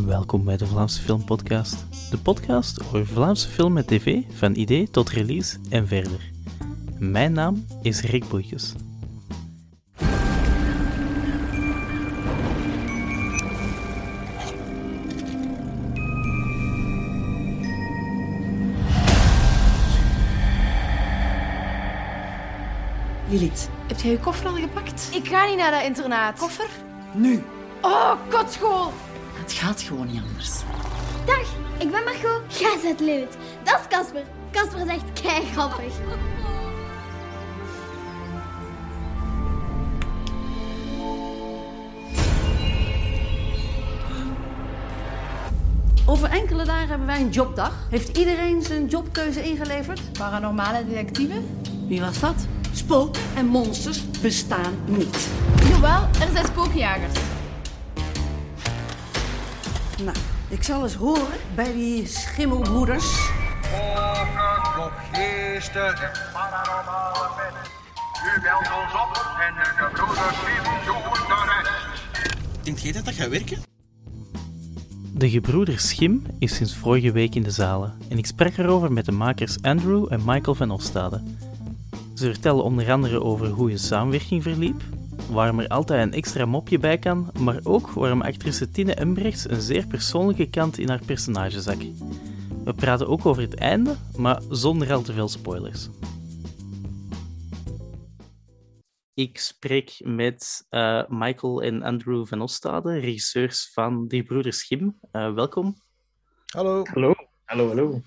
Welkom bij de Vlaamse Film Podcast. De podcast over Vlaamse film en tv, van idee tot release en verder. Mijn naam is Rick Boeikes. Lilith, heb jij je koffer al gepakt? Ik ga niet naar dat internaat. Koffer? Nu. Oh, kotschool. Het gaat gewoon niet anders. Dag, ik ben Margot. Jij zet leeuwt. Dat is Casper. Casper is echt kei grappig. Over enkele dagen hebben wij een jobdag. Heeft iedereen zijn jobkeuze ingeleverd? Paranormale detectieve? Wie was dat? Spoken en monsters bestaan niet. Jawel, er zijn spookjagers. Nou, ik zal eens horen bij die schimmelbroeders. Spoken, klopgeesten en paranormale. U belt ons op en de gebroeders Grimm zoeken de rest. Denkt jij dat dat gaat werken? De gebroeders Schim is sinds vorige week in de zalen en ik sprak erover met de makers Andrew en Michael van Ostade. Ze vertellen onder andere over hoe hun samenwerking verliep, waarom er altijd een extra mopje bij kan, maar ook waarom actrice Tine Embrechts een zeer persoonlijke kant in haar personage zag. We praten ook over het einde, maar zonder al te veel spoilers. Ik spreek met eh, Michael en Andrew van Ostade, regisseurs van Die Broeders Schim. Eh, welkom. Hallo. Hallo, hallo, hallo.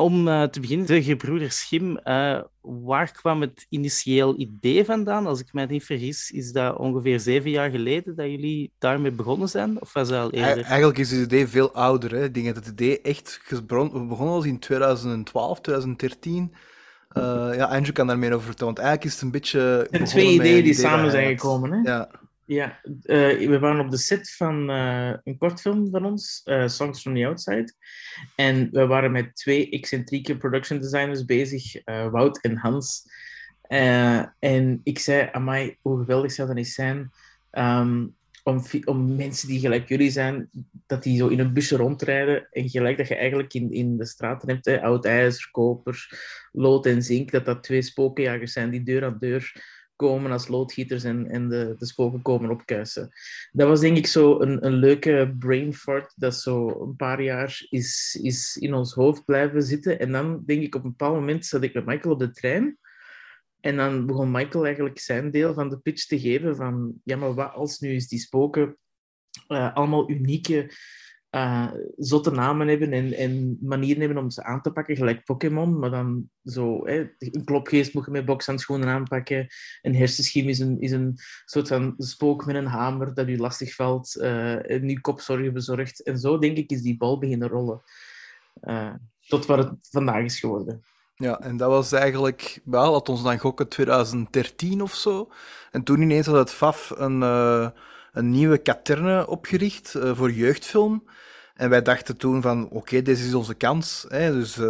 Om eh, te beginnen, de gebroeders Schim, eh, waar kwam het initieel idee vandaan? Als ik mij niet vergis, is dat ongeveer zeven jaar geleden dat jullie daarmee begonnen zijn? Of was dat al eerder? Eigenlijk is het idee veel ouder. Hè. Ik denk dat het idee echt gebron- we begonnen was in 2012, 2013. Eh, ja, Andrew kan daar meer over vertellen. Want eigenlijk is het een beetje. Er zijn begonnen twee ideeën die idee samen zijn gekomen. Hè? Ja. Ja, eh, we waren op de set van eh, een kortfilm van ons, eh, Songs from the Outside. En we waren met twee excentrieke production designers bezig, Wout en Hans. En ik zei, amai, hoe geweldig zou dat eens zijn ehm, om, om mensen die gelijk jullie zijn, dat die zo in een busje rondrijden en gelijk dat je eigenlijk in, in de straten hebt, hè, oud ijzer, koper, lood en zink, dat dat twee spokenjagers zijn die deur aan deur komen als loodgieters en, en de, de spoken komen opkuisen. Dat was denk ik zo een, een leuke brain fart dat zo een paar jaar is, is in ons hoofd blijven zitten. En dan denk ik op een bepaald moment zat ik met Michael op de trein. En dan begon Michael eigenlijk zijn deel van de pitch te geven van ja, maar wat als nu eens die spoken eh, allemaal unieke eh, zotte namen hebben en, en manieren hebben om ze aan te pakken, gelijk Pokémon, maar dan zo, hè, een klopgeest moet je met bokshandschoenen aanpakken, een hersenschim is een, is een soort van spook met een hamer dat u lastig valt, eh en uw kopzorgen bezorgt. En zo, denk ik, is die bal beginnen rollen. Eh, tot wat het vandaag is geworden. ja, en dat was eigenlijk. Wel, had ons dan gokken 2013 of zo. En toen ineens had het FAF een, een nieuwe katerne opgericht eh, voor jeugdfilm. En wij dachten toen van, oké, dit is onze kans. Hè? Dus eh,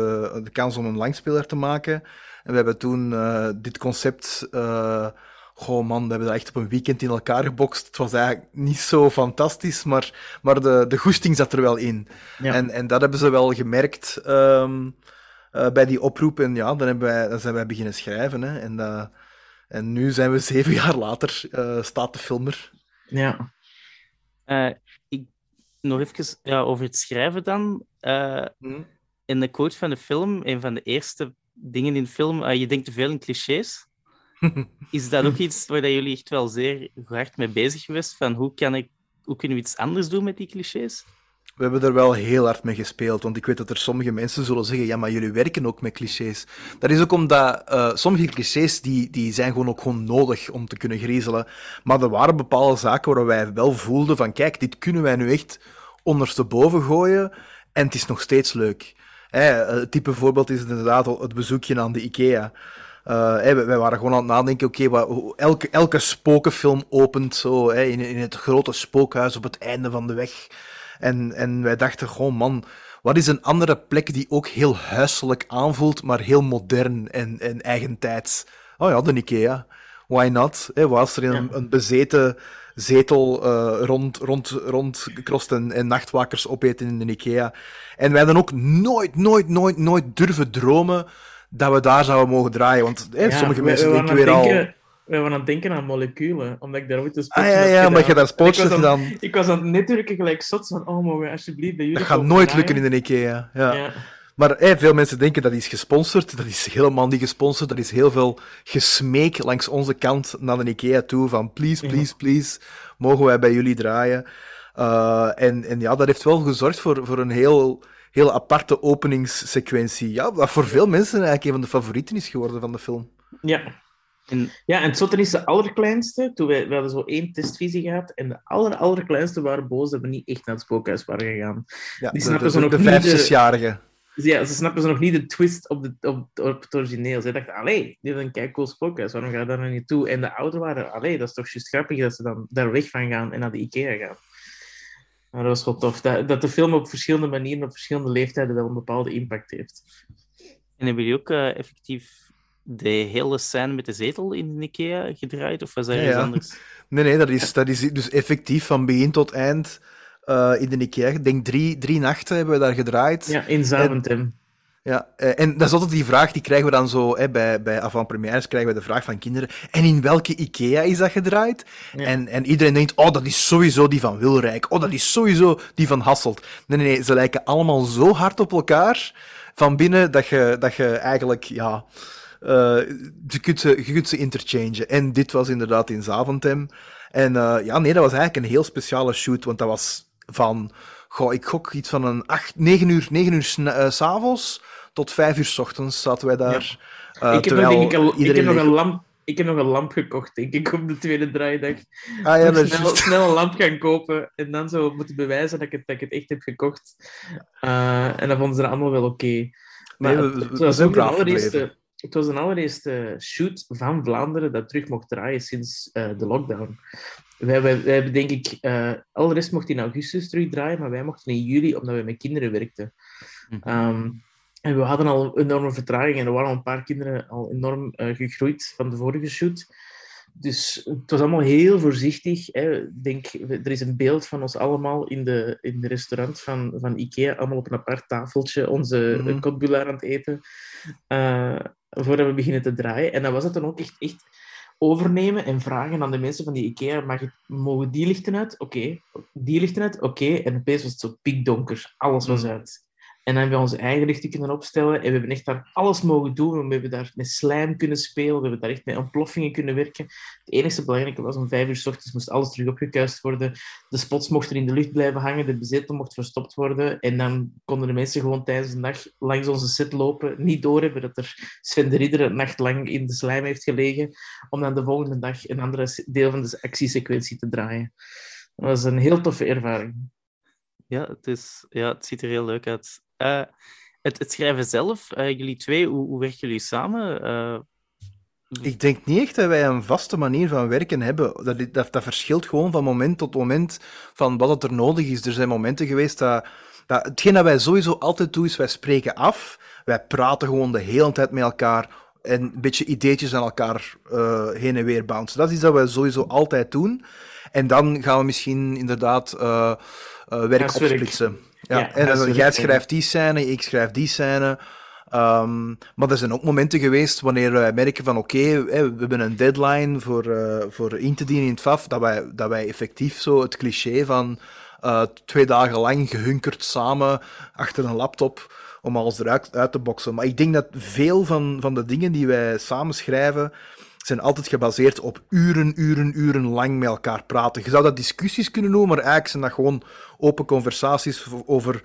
de kans om een langspeler te maken. En we hebben toen eh, dit concept... goh man, we hebben dat echt op een weekend in elkaar gebokst. Het was eigenlijk niet zo fantastisch, maar, maar de, de goesting zat er wel in. Ja. En, en dat hebben ze wel gemerkt ehm, eh, bij die oproep. En ja, dan, hebben wij, dan zijn wij beginnen schrijven. Hè? En, en nu zijn we zeven jaar later, staat de film er. Ja. Eh, ik, nog even ja, over het schrijven dan. Eh, Hm. in de quote van de film, een van de eerste dingen in de film, eh, je denkt te veel in clichés. Is dat ook iets waar dat jullie echt wel zeer hard mee bezig geweest? Van hoe, kan ik, hoe kunnen we iets anders doen met die clichés? We hebben er wel heel hard mee gespeeld, want ik weet dat er sommige mensen zullen zeggen, ja, maar jullie werken ook met clichés. Dat is ook omdat eh, sommige clichés, die, die zijn gewoon ook gewoon nodig om te kunnen griezelen. Maar er waren bepaalde zaken waar wij wel voelden van, kijk, dit kunnen wij nu echt ondersteboven gooien en het is nog steeds leuk. Hè, type voorbeeld is inderdaad het bezoekje aan de IKEA. Hè, wij waren gewoon aan het nadenken, oké, hoe- elke, elke spokenfilm opent zo in, in het grote spookhuis op het einde van de weg. En, en wij dachten gewoon, man, wat is een andere plek die ook heel huiselijk aanvoelt, maar heel modern en, en eigentijds? Oh ja, de Ikea. Why not? Hè, was er in een, een bezeten zetel eh, rond, rond, rondkrost en, en nachtwakers opeten in de Ikea. En wij hadden ook nooit, nooit, nooit, nooit durven dromen dat we daar zouden mogen draaien. Want hè, Ja, sommige mensen we denken weer al... We waren aan het denken aan moleculen, omdat ik daar ooit een Ah ja, ja, omdat je daar spotjes En ik was aan- gedaan. Ik was aan het netwerken gelijk zot van, oh, mogen we alsjeblieft bij jullie Dat gaat nooit lukken in de Ikea. Ja. Ja. Maar veel mensen denken dat is gesponsord. Dat is helemaal niet gesponsord. Dat is heel veel gesmeek langs onze kant naar de Ikea toe. Van please, please, please, mogen wij bij jullie draaien? Uh, en, en ja, dat heeft wel gezorgd voor, voor een heel, heel aparte openingssequentie. Ja, wat voor veel mensen eigenlijk een van de favorieten is geworden van de film. Ja. En- ja, en het zotte is de allerkleinste. Toen wij, we hadden zo één testvisie gehad. En de aller, allerkleinste waren boos dat we niet echt naar het spookhuis waren gegaan. Ja, Die snappen de, ze de, nog de niet, vijf, de- zesjarigen. Dus ja, ze snappen ze nog niet de twist op, de, op, op het origineel. Ze dachten, allee, dit is een kei cool spookhuis, waarom ga je daar nou niet toe? En de ouderen waren, allee, dat is toch juist grappig dat ze dan daar weg van gaan en naar de Ikea gaan. Maar dat was wel tof, dat, dat de film op verschillende manieren, op verschillende leeftijden wel een bepaalde impact heeft. En hebben jullie ook eh, effectief de hele scène met de zetel in de Ikea gedraaid? Of was dat Ja, iets ja. anders? Nee, nee, dat is, dat is dus effectief van begin tot eind uh, in de Ikea. Ik denk drie, drie nachten hebben we daar gedraaid. Ja, in Zaventem. Ja, eh, en dat is altijd die vraag, die krijgen we dan zo, hè, bij, bij avant-premières krijgen we de vraag van kinderen, en in welke IKEA is dat gedraaid? Ja. En, en iedereen denkt, oh, dat is sowieso die van Wilrijk, oh, dat is sowieso die van Hasselt. Nee, nee, nee, ze lijken allemaal zo hard op elkaar van binnen, dat je, dat je eigenlijk, ja, je, kunt ze, je kunt ze interchangen. En dit was inderdaad in Zaventem. En uh, ja, nee, dat was eigenlijk een heel speciale shoot, want dat was van... Goh, ik gok iets van een 8, 9 uur, 9 uur uh, s'avonds tot 5 uur s ochtends zaten wij daar. Ja. Uh, ik, heb nog, denk ik, al, ik heb nog een lamp. Ik heb nog een lamp gekocht, denk ik, op de tweede draaidag. Ah, ja, dat snel, snel een lamp gaan kopen en dan zo moeten bewijzen dat ik het, dat ik het echt heb gekocht. Uh, en dan vonden ze allemaal wel oké. Okay. Maar nee, we, we, het, was ook de allereerste, het was een allereerste shoot van Vlaanderen dat terug mocht draaien sinds uh, de lockdown. Wij, wij, wij hebben denk ik, uh, al de rest mocht in augustus terugdraaien, maar wij mochten in juli omdat we met kinderen werkten. Mhm. Um, en we hadden al enorme vertraging en er waren al een paar kinderen al enorm uh, gegroeid van de vorige shoot. Dus het was allemaal heel voorzichtig. Hè. Ik denk, er is een beeld van ons allemaal in de, in de restaurant van, van Ikea, allemaal op een apart tafeltje onze mm aan het eten, uh, voordat we beginnen te draaien. En dan was het dan ook echt, echt overnemen en vragen aan de mensen van die IKEA, mag het, mogen die lichten uit? Oké. Okay. Die lichten uit? Oké. Okay. En opeens was het zo pikdonker. Alles was uit. En dan hebben we onze eigen lichten kunnen opstellen en we hebben echt daar alles mogen doen. We hebben daar met slijm kunnen spelen, we hebben daar echt met ontploffingen kunnen werken. Het enige belangrijke was om vijf uur s ochtends moest alles terug opgekuist worden. De spots mochten in de lucht blijven hangen, de bezetel mocht verstopt worden. En dan konden de mensen gewoon tijdens de dag langs onze set lopen, niet doorhebben dat er Sven de Ridder een nacht lang in de slijm heeft gelegen, om dan de volgende dag een andere deel van de actiesequentie te draaien. Dat was een heel toffe ervaring. Ja, het, is, ja, het ziet er heel leuk uit. Uh, het, het, schrijven zelf, uh, jullie twee, hoe, hoe werken jullie samen? Uh... Ik denk niet echt dat wij een vaste manier van werken hebben. Dat, dat, dat verschilt gewoon van moment tot moment van wat er nodig is. Er zijn momenten geweest dat, dat... Hetgeen dat wij sowieso altijd doen, is wij spreken af. Wij praten gewoon de hele tijd met elkaar en een beetje ideetjes aan elkaar uh, heen en weer bouncen. Dat is iets dat wij sowieso altijd doen. En dan gaan we misschien inderdaad uh, uh, werk opsplitsen. Ja, ja en dan, jij schrijft die scène, ik schrijf die scène. Um, maar er zijn ook momenten geweest wanneer wij merken van oké, okay, we hebben een deadline voor, uh, voor in te dienen in het FAF, dat wij, dat wij effectief zo het cliché van uh, twee dagen lang gehunkerd samen achter een laptop om alles eruit uit te boksen. Maar ik denk dat veel van, van de dingen die wij samen schrijven, zijn altijd gebaseerd op uren, uren, uren lang met elkaar praten. Je zou dat discussies kunnen noemen, maar eigenlijk zijn dat gewoon open conversaties over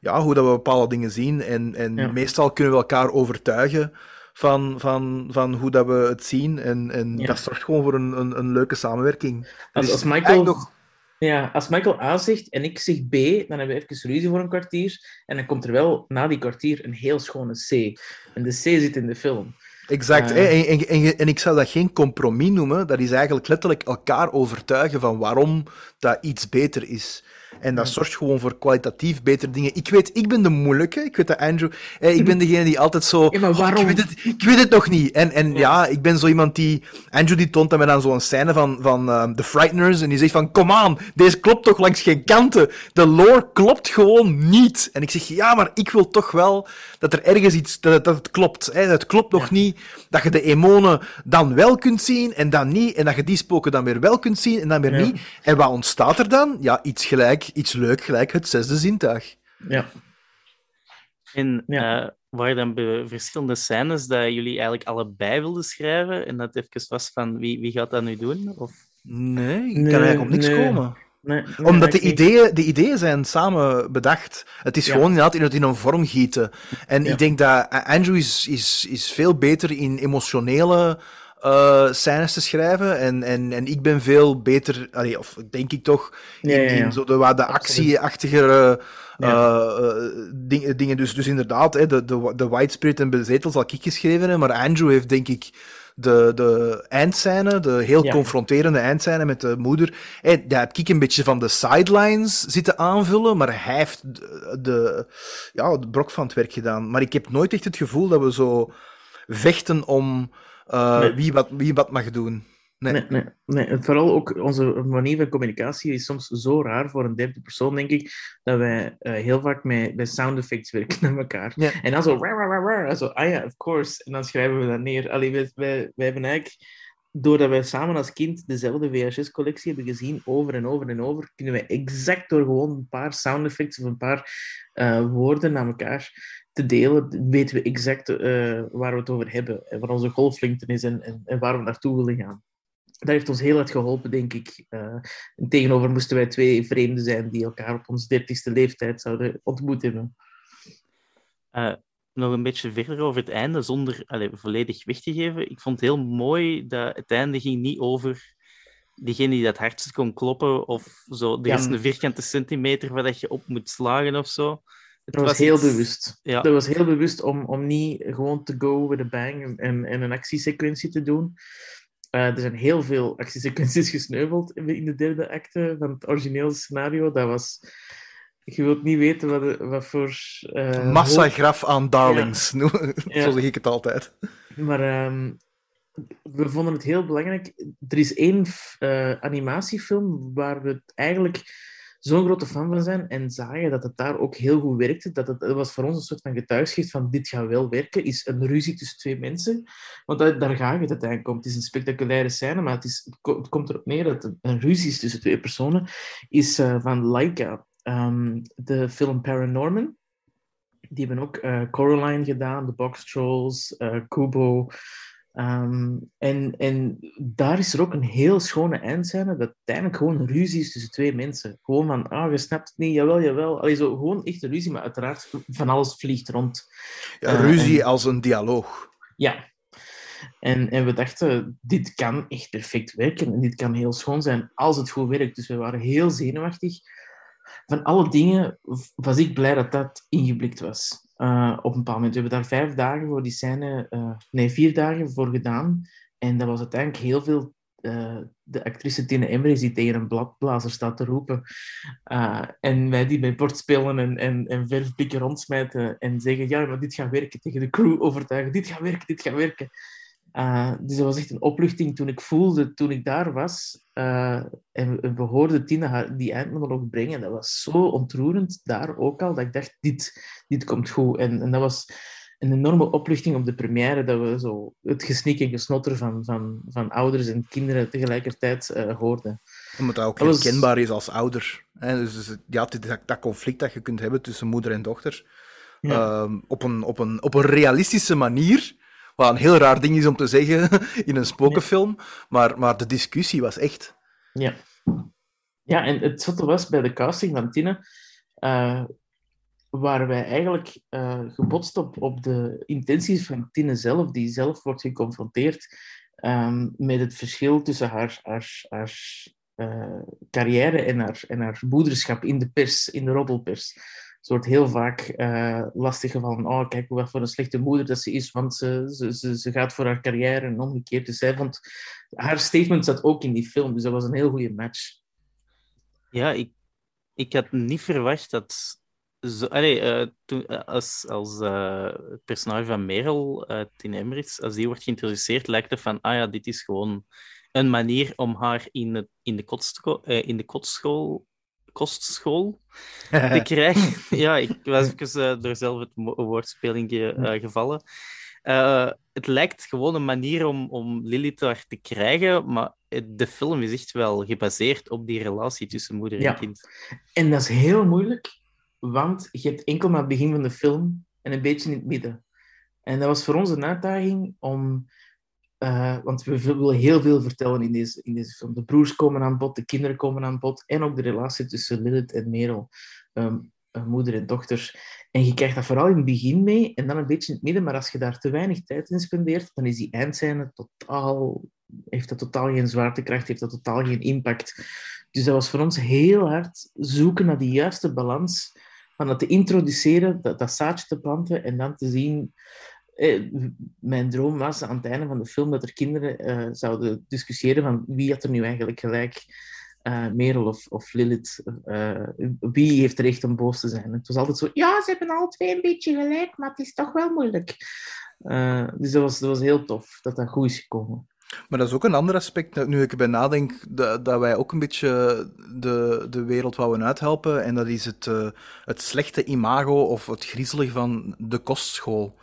ja, hoe dat we bepaalde dingen zien. En, en ja. meestal kunnen we elkaar overtuigen van, van, van hoe dat we het zien. En, en ja. dat zorgt gewoon voor een, een, een leuke samenwerking. Als, als Michael... Nog... Ja, als Michael A zegt en ik zeg B, dan hebben we even ruzie voor een kwartier. En dan komt er wel na die kwartier een heel schone C. En de C zit in de film. Exact. Hè, en, en, en ik zou dat geen compromis noemen. Dat is eigenlijk letterlijk elkaar overtuigen van waarom dat iets beter is. En dat zorgt gewoon voor kwalitatief betere dingen. Ik weet, ik ben de moeilijke. Ik weet dat Andrew... eh, ik ben degene die altijd zo... Ja, maar "Oh, waarom?" ik, weet het, ik weet het nog niet. En, en ja. ik ben zo iemand die... Andrew die toont aan mij dan zo'n scène van, van ehm, The Frighteners. En die zegt van, kom aan, deze klopt toch langs geen kanten. De lore klopt gewoon niet. En ik zeg, ja, maar ik wil toch wel dat er ergens iets... Dat, het- dat het klopt. Hè. Het klopt nog niet dat je de emonen dan wel kunt zien en dan niet. En dat je die spoken dan weer wel kunt zien en dan weer niet. En wat ontstaat er dan? Ja, iets gelijk, iets leuk, gelijk het zesde zintuig. Ja. En Ja. eh, waren dan verschillende scènes dat jullie eigenlijk allebei wilden schrijven en dat even was van wie, wie gaat dat nu doen? Of... Nee, ik Nee, kan eigenlijk op niks nee. komen. Nee, nee, Omdat de ideeën, de ideeën zijn samen bedacht. Het is Ja. gewoon inderdaad in het in een vorm gieten. En Ja. ik denk dat Andrew is, is, is veel beter in emotionele eh scènes te schrijven. En, en, en ik ben veel beter, allee, of denk ik toch, in, Ja, ja, ja. in zo de, wat de actieachtigere eh, eh, ding- dingen. Dus, dus inderdaad, hè, de, de, de White Spirit en Bezetel zal ik geschreven hebben. Maar Andrew heeft denk ik de, de eindscène, de heel Ja. confronterende eindscène met de moeder. Hey, daar heb ik een beetje van de sidelines zitten aanvullen, maar hij heeft de, de, ja, de brok van het werk gedaan. Maar ik heb nooit echt het gevoel dat we zo vechten om eh, Nee. wie, wat, wie wat mag doen. Nee. Nee, nee, nee. En vooral ook onze manier van communicatie is soms zo raar voor een derde persoon, denk ik, dat wij eh, heel vaak met, met sound effects werken naar elkaar. Ja. En dan zo, "Rah, rah, rah, rah." zo, ah ja, of course. En dan schrijven we dat neer. Allee, wij, wij, wij hebben eigenlijk, doordat wij samen als kind dezelfde VHS-collectie hebben gezien, over en over en over, kunnen wij exact door gewoon een paar sound effects of een paar eh, woorden naar elkaar te delen, weten we exact eh, waar we het over hebben. En wat onze golflengte is en, en, en waar we naartoe willen gaan dat heeft ons heel hard geholpen, denk ik. Eh, en tegenover moesten wij twee vreemden zijn die elkaar op onze dertigste leeftijd zouden ontmoet hebben. Eh, nog een beetje verder over het einde, zonder allee, volledig weg te geven. Ik vond het heel mooi dat het einde ging niet over diegene die dat hardst kon kloppen, of zo. Er Ja. is een vierkante centimeter waar dat je op moet slagen of zo. Het Dat was heel iets- bewust. Ja. Dat was heel bewust om, om niet gewoon te go with a bang en, en een actiesequentie te doen. Eh, er zijn heel veel actiesequenties gesneuveld in de, in de derde acte van het origineel scenario. Dat was... Je wilt niet weten wat, wat voor... eh, Massagraf aan darlings, Ja. zo zeg ik het altijd. Maar ehm, we vonden het heel belangrijk. Er is één eh, animatiefilm waar we het eigenlijk zo'n grote fan van zijn en zagen dat het daar ook heel goed werkte. Dat, het, dat was voor ons een soort van getuigschrift van dit gaat wel werken, is een ruzie tussen twee mensen. Want dat, daar gaat het uiteindelijk om. Het is een spectaculaire scène, maar het, is, het, ko- het komt erop neer dat het een ruzie is tussen twee personen. Is eh, van Laika, ehm, de film Paranorman. Die hebben ook eh, Coraline gedaan, The Box Trolls, eh, Kubo. Ehm, en, en daar is er ook een heel schone eindscène dat uiteindelijk gewoon een ruzie is tussen twee mensen. Gewoon van, ah, je snapt het niet, jawel, jawel. Allee, zo, gewoon echt een ruzie, maar uiteraard van alles vliegt rond. Ja, Eh, ruzie en- als een dialoog. Ja. En, en we dachten, dit kan echt perfect werken en dit kan heel schoon zijn als het goed werkt. Dus we waren heel zenuwachtig. Van alle dingen was ik blij dat dat ingeblikt was. Eh, op een bepaald moment. We hebben daar vijf dagen voor die scène, eh, nee, vier dagen voor gedaan. En dat was uiteindelijk heel veel. eh, de actrice Tine Emmerich die tegen een bladblazer staat te roepen. En wij die met bordspelen en, en, en verfblikken rondsmijten en zeggen, ja, maar dit gaat werken. Tegen de crew overtuigen, dit gaat werken, dit gaat werken. Uh, dus dat was echt een opluchting toen ik voelde, toen ik daar was. Uh, en we, we hoorden Tine haar, die eindmonoloog brengen. Dat was zo ontroerend daar ook al, dat ik dacht, dit, dit komt goed. En, en dat was een enorme opluchting op de première, dat we zo het gesnik en gesnotter van, van, van ouders en kinderen tegelijkertijd uh, hoorden. Omdat dat ook Dat was- herkenbaar is als ouder. Hè? Dus, dus ja, dat, dat conflict dat je kunt hebben tussen moeder en dochter. Ja. Ehm, op, een, op, een, op een realistische manier. Wat een heel raar ding is om te zeggen in een spokenfilm. Maar, maar de discussie was echt. Ja. Ja, en het zotte was bij de casting van Tine, eh, waren wij eigenlijk eh, gebotst op, op de intenties van Tine zelf, die zelf wordt geconfronteerd ehm, met het verschil tussen haar, haar, haar eh, carrière en haar, en haar moederschap in de pers, in de roddelpers. Het wordt heel vaak eh lastiggevallen. Oh, kijk wat voor een slechte moeder dat ze is, want ze, ze, ze, ze gaat voor haar carrière en omgekeerd. Dus zij vond... Haar statement zat ook in die film, dus dat was een heel goede match. Ja, ik, ik had niet verwacht dat. Zo, eh, toen, eh, als als het personage van Merel, uh, Tin Emrits, als die wordt geïntroduceerd, lijkt het van, ah ja, dit is gewoon een manier om haar in, in, de, kostschool, in de kostschool, kostschool te krijgen. ja, ik was even uh, door zelf het woordspeling uh, gevallen. Uh, het lijkt gewoon een manier om, om Lilith daar te krijgen, maar de film is echt wel gebaseerd op die relatie tussen moeder en Ja. kind. En dat is heel moeilijk, want je hebt enkel maar het begin van de film en een beetje in het midden. En dat was voor ons een uitdaging om... eh, want we willen heel veel vertellen in deze, in deze film. De broers komen aan bod, de kinderen komen aan bod en ook de relatie tussen Lilith en Merel, ehm, eh, moeder en dochter. En je krijgt dat vooral in het begin mee en dan een beetje in het midden. Maar als je daar te weinig tijd in spendeert, dan is die eindscène totaal, heeft dat totaal geen zwaartekracht, heeft dat totaal geen impact. Dus dat was voor ons heel hard zoeken naar die juiste balans van dat te introduceren, dat, dat zaadje te planten en dan te zien. Eh, mijn droom was aan het einde van de film dat er kinderen eh, zouden discussiëren van wie had er nu eigenlijk gelijk, eh, Merel of, of Lilith. wie heeft er echt om boos te zijn? Het was altijd zo, ja, ze hebben alle twee een beetje gelijk, maar het is toch wel moeilijk. Dus dat was, dat was heel tof dat dat goed is gekomen. Maar dat is ook een ander aspect, nu ik erbij nadenk, dat, dat wij ook een beetje de, de wereld wouden uithelpen. En dat is het, het slechte imago of het griezelige van de kostschool.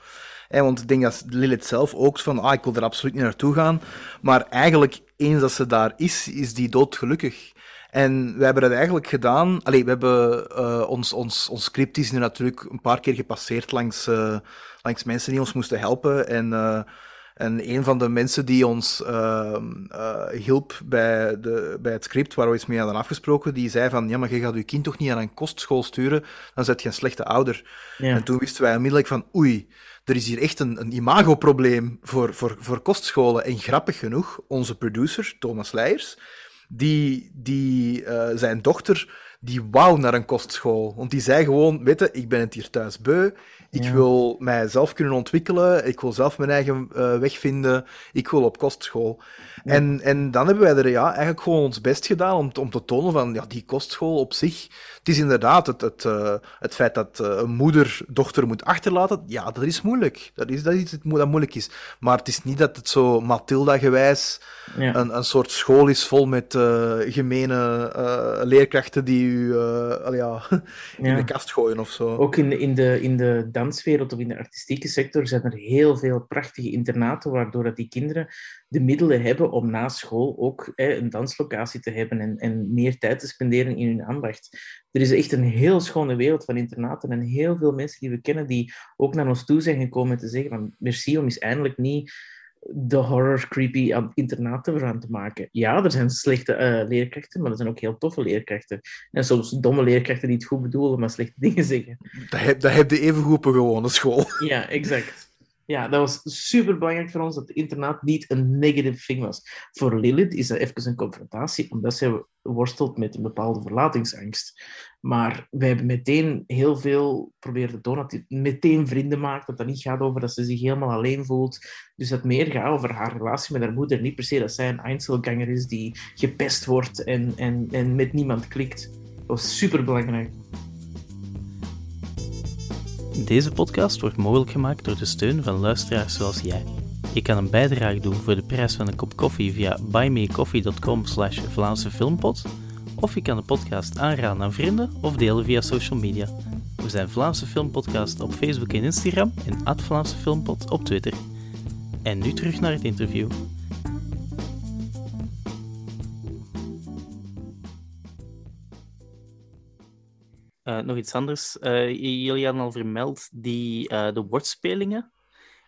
Want ik denk dat Lilith zelf ook van, ah, ik wil er absoluut niet naartoe gaan. Maar eigenlijk, eens dat ze daar is, is die doodgelukkig. En wij hebben dat eigenlijk gedaan. Allee, we hebben eh, ons, ons, ons script is nu natuurlijk een paar keer gepasseerd langs, eh, langs mensen die ons moesten helpen. En, eh, en een van de mensen die ons eh, hielp bij, de, bij het script, waar we iets mee hadden afgesproken, die zei van, ja, maar je gaat je kind toch niet aan een kostschool sturen, dan zet je een slechte ouder. Ja. En toen wisten wij onmiddellijk van, oei, er is hier echt een, een imagoprobleem voor, voor, voor kostscholen. En grappig genoeg, onze producer, Thomas Leijers, die, die eh, zijn dochter, die wou naar een kostschool. Want die zei gewoon, weet je, ik ben het hier thuis beu, ik Ja. wil mijzelf kunnen ontwikkelen, ik wil zelf mijn eigen eh, weg vinden, ik wil op kostschool. En, en dan hebben wij er ja, eigenlijk gewoon ons best gedaan om, te- om te tonen van, ja, die kostschool op zich, het is inderdaad het, het, eh, het feit dat eh, een moeder dochter moet achterlaten, ja, dat is moeilijk. Dat is, dat is iets dat moeilijk is. Maar het is niet dat het zo Matilda-gewijs Ja. een, een soort school is vol met gemene leerkrachten die u eh, ja, in Ja. de kast gooien of zo. Ook in de, in, de, in de danswereld of in de artistieke sector zijn er heel veel prachtige internaten, waardoor dat die kinderen de middelen hebben om na school ook hè, een danslocatie te hebben en, en meer tijd te spenderen in hun ambacht. Er is echt een heel schone wereld van internaten en heel veel mensen die we kennen die ook naar ons toe zijn gekomen te zeggen van merci om eens eindelijk niet de horror creepy aan internaten eraan te maken. Ja, er zijn slechte eh, leerkrachten, maar er zijn ook heel toffe leerkrachten. En soms domme leerkrachten die het goed bedoelen, maar slechte dingen zeggen. Dat heb, dat heb je even goed op een gewone school. Ja, exact. Ja, dat was super belangrijk voor ons dat het internaat niet een negative thing was. Voor Lilith is dat even een confrontatie, omdat zij worstelt met een bepaalde verlatingsangst. Maar wij hebben meteen heel veel proberen te dat hij meteen vrienden maakt, dat dat niet gaat over dat ze zich helemaal alleen voelt. Dus dat meer gaat over haar relatie met haar moeder. Niet per se dat zij een Einzelganger is die gepest wordt en, en, en met niemand klikt. Dat was super belangrijk. Deze podcast wordt mogelijk gemaakt door de steun van luisteraars zoals jij. Je kan een bijdrage doen voor de prijs van een kop koffie via buymeacoffee.com slash Vlaamse Filmpot, of je kan de podcast aanraden aan vrienden of delen via social media. We zijn Vlaamse Filmpodcast op Facebook en Instagram en Vlaamse Filmpot op Twitter. En nu terug naar het interview. Eh, nog iets anders. Eh, j- jullie hadden al vermeld die, eh, de woordspelingen.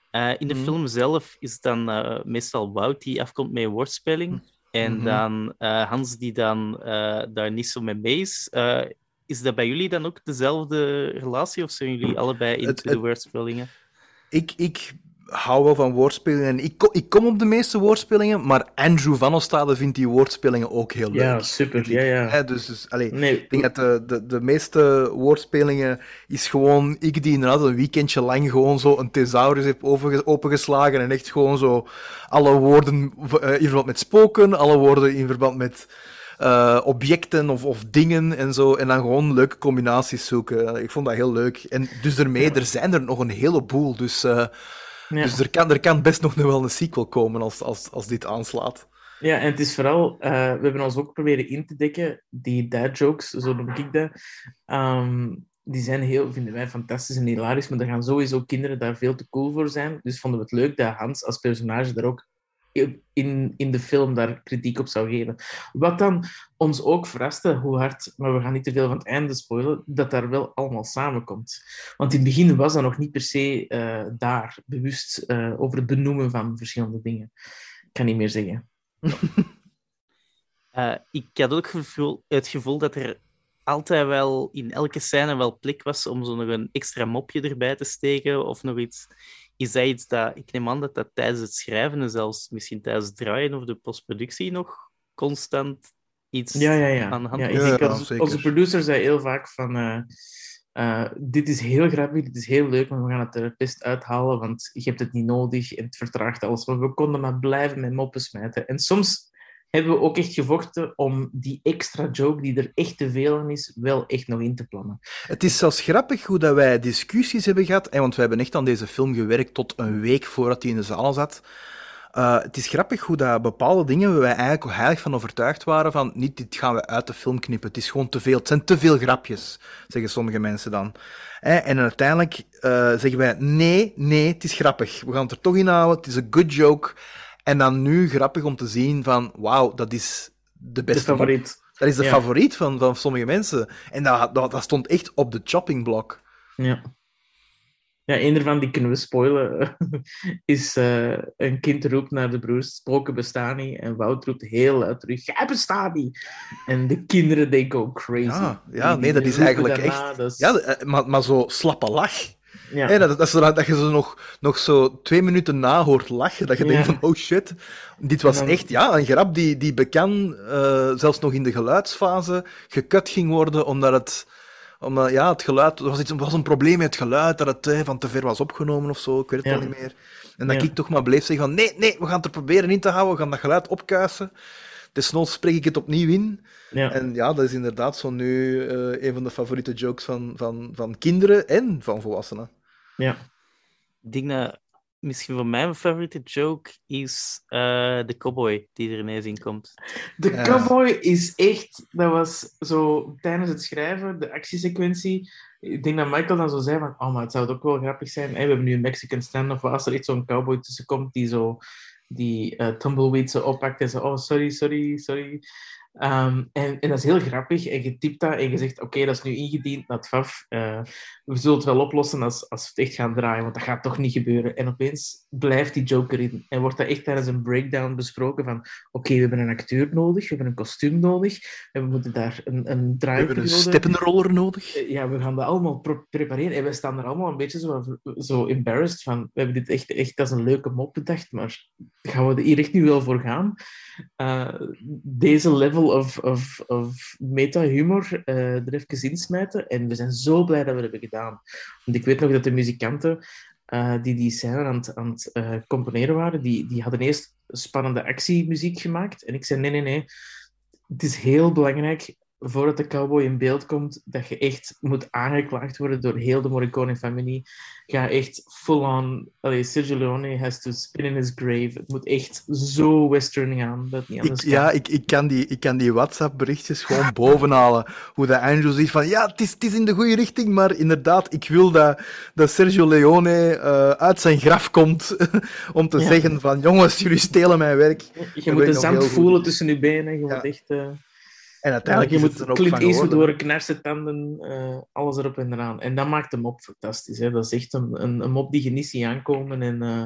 Eh, in de Mhm. film zelf is het dan eh, meestal Wout die afkomt met een woordspeling. En Mhm. dan eh, Hans die dan eh, daar niet zo mee mee is. Eh, is dat bij jullie dan ook dezelfde relatie of zijn jullie allebei Het- de woordspelingen? Ik, ik hou wel van woordspelingen. En ik, ko- ik kom op de meeste woordspelingen, maar Andrew van Ostade vindt die woordspelingen ook heel leuk. Ja, super. Ja, ja. Dus, dus allee, Nee, ik denk dat de, de, de meeste woordspelingen is gewoon ik die inderdaad een weekendje lang gewoon zo een thesaurus heb opengeslagen en echt gewoon zo alle woorden eh, in verband met spoken, alle woorden in verband met eh, objecten of, of dingen en zo, en dan gewoon leuke combinaties zoeken. Ik vond dat heel leuk. En dus daarmee, er zijn er nog een heleboel, dus, eh, ja. dus er, kan, er kan best nog wel een sequel komen als, als, als dit aanslaat. Ja, en het is vooral, eh, we hebben ons ook proberen in te dekken, die dad jokes, zo noem ik dat. Ehm, die zijn heel, vinden wij fantastisch en hilarisch, maar er gaan sowieso kinderen daar veel te cool voor zijn. Dus vonden we het leuk dat Hans als personage daar ook in, in de film daar kritiek op zou geven. Wat dan ons ook verraste, hoe hard, maar we gaan niet te veel van het einde spoilen, dat daar wel allemaal samenkomt. Want in het begin was dat nog niet per se eh, daar, bewust eh, over het benoemen van verschillende dingen. Ik kan niet meer zeggen. Eh, ik had ook gevoel, het gevoel dat er altijd wel in elke scène wel plek was om zo nog een extra mopje erbij te steken of nog iets. Is dat iets dat, ik neem aan dat dat tijdens het schrijven en zelfs misschien tijdens het draaien of de postproductie nog constant iets Ja, ja, ja. aan de hand ja, ik onze producer zei heel vaak van... eh, eh, dit is heel grappig, dit is heel leuk, maar we gaan het er best uithalen, want je hebt het niet nodig en het vertraagt alles. Maar we konden maar blijven met moppen smijten. En soms hebben we ook echt gevochten om die extra joke, die er echt te veel aan is, wel echt nog in te plannen. Het is zelfs grappig hoe dat wij discussies hebben gehad, want we hebben echt aan deze film gewerkt tot een week voordat hij in de zaal zat. Eh, het is grappig hoe dat bepaalde dingen waar wij eigenlijk heilig van overtuigd waren van niet dit gaan we uit de film knippen, het is gewoon te veel, het zijn te veel grapjes, zeggen sommige mensen dan. En uiteindelijk eh, zeggen wij nee, nee, het is grappig, we gaan het er toch in houden, het is een good joke. En dan nu grappig om te zien van wauw, dat is de De beste mop. favoriet. Dat is de Ja. favoriet van, van sommige mensen. En dat, dat, dat stond echt op de choppingblok. Ja. Ja, een ervan die kunnen we spoilen, is eh, een kind roept naar de broers, spoken bestaan niet. En Wout roept heel luid terug, jij bestaat niet. En de kinderen, they go crazy. Ja, ja, nee, dat is eigenlijk daarna, echt... is- Ja, eh, maar, maar zo slappe lach. Ja. Dat, dat, dat, dat je zo nog, nog zo twee minuten na hoort lachen. Dat je Ja. denkt van, oh shit. Dit was dan- echt ja, een grap die, die bekend, eh, zelfs nog in de geluidsfase, gekut ging worden, omdat het... Omdat, ja, het geluid... Er was, iets, was een probleem met het geluid, dat het eh, van te ver was opgenomen of zo. Ik weet het Ja. al niet meer. En dat ik toch maar bleef zeggen van, nee, nee, we gaan het er proberen in te houden. We gaan dat geluid opkuisen. Desnoods spreek ik het opnieuw in. Ja. En ja, dat is inderdaad zo nu eh, een van de favoriete jokes van, van, van kinderen en van volwassenen. ja. Ik denk dat misschien voor mij mijn favoriete joke is eh, de cowboy die er ineens in komt. De Ja. cowboy is echt, dat was zo tijdens het schrijven, de actiesequentie. Ik denk dat Michael dan zo zei van, oh, maar het zou ook wel grappig zijn. Hey, we hebben nu een Mexican stand-off, waar als er echt zo'n cowboy tussen komt die zo die eh, tumbleweed zo oppakt en zo, oh, sorry, sorry, sorry. Ehm, en, en dat is heel grappig. En je typt dat en je zegt, oké, dat is nu ingediend naar het. Eh, we zullen het wel oplossen als, als we het echt gaan draaien, want dat gaat toch niet gebeuren. En opeens blijft die joke erin. En wordt dat echt tijdens een breakdown besproken van, oké, we hebben een acteur nodig, we hebben een kostuum nodig, en we moeten daar een, een We hebben een steppenroller nodig. Eh, Ja, we gaan dat allemaal prepareren. En we staan er allemaal een beetje zo, zo embarrassed van. We hebben dit echt, echt als een leuke mop bedacht, maar gaan we er hier echt nu wel voor gaan? Eh, deze level of, of, of meta-humor eh, er even insmijten. En we zijn zo blij dat we dat hebben gedaan. Want ik weet nog dat de muzikanten eh, die die scène aan het, aan eh, componeren waren, die, die hadden eerst spannende actiemuziek gemaakt. En ik zei, nee, nee, nee. Het is heel belangrijk voordat de cowboy in beeld komt, dat je echt moet aangeklaagd worden door heel de Morricone-familie. Ga echt full-on... Sergio Leone has to spin in his grave. Het moet echt zo western gaan, dat niet Ik, anders kan. ja, ik, ik, kan die, ik kan die WhatsApp-berichtjes gewoon bovenhalen. Hoe dat Andrew zegt van, ja, het is, het is in de goede richting, maar inderdaad, ik wil dat, dat Sergio Leone eh, uit zijn graf komt om te Ja. zeggen van, jongens, jullie stelen mijn werk. Je moet ik de zand voelen tussen je benen. Je Ja. moet echt... eh, En Ja, uiteindelijk je is het moet ook Clint Eastwood door knarse tanden, eh, alles erop en eraan. En dat maakt hem op fantastisch. Hè? Dat is echt een, een, een mop die je niet ziet aankomen. En eh,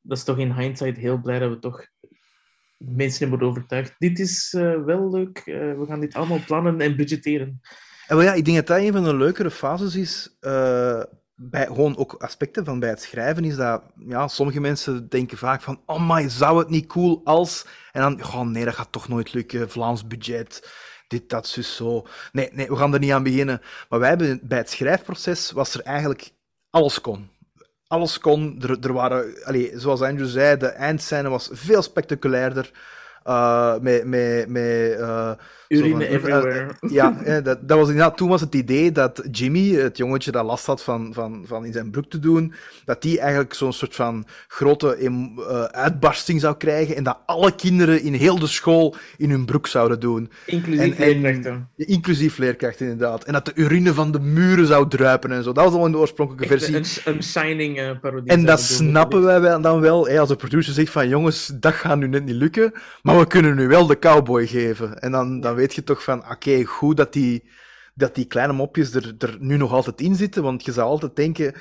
dat is toch in hindsight heel blij dat we toch mensen hebben overtuigd. Dit is eh, wel leuk. we gaan dit allemaal plannen en budgetteren. En wel ja, ik denk dat dat een van de leukere fases is. Eh, bij, gewoon ook aspecten van bij het schrijven is dat ja, sommige mensen denken vaak van oh my, zou het niet cool als... En dan, oh nee, dat gaat toch nooit lukken, Vlaams budget, dit, dat, zus, zo. Nee, nee, we gaan er niet aan beginnen. Maar wij hebben, bij het schrijfproces was er eigenlijk alles kon. Alles kon. Er, er waren, allez, zoals Andrew zei, de eindscène was veel spectaculairder. Uh, met, met, met, uh, Urine everywhere. Uh, ja, eh, dat, dat was inderdaad, toen was het idee dat Jimmy, het jongetje dat last had van, van, van in zijn broek te doen, dat die eigenlijk zo'n soort van grote em, uitbarsting zou krijgen en dat alle kinderen in heel de school in hun broek zouden doen. Inclusief en, leerkrachten. En, inclusief leerkrachten, inderdaad. En dat de urine van de muren zou druipen en zo. Dat was al in de oorspronkelijke Echt versie. Een, een shining parodie. En dat snappen wij dan wel, hè, als de producer zegt van jongens, dat gaat nu net niet lukken, maar we kunnen nu wel de cowboy geven. En dan, dan weet je toch van, oké, okay, goed dat die, dat die kleine mopjes er, er nu nog altijd in zitten, want je zou altijd denken,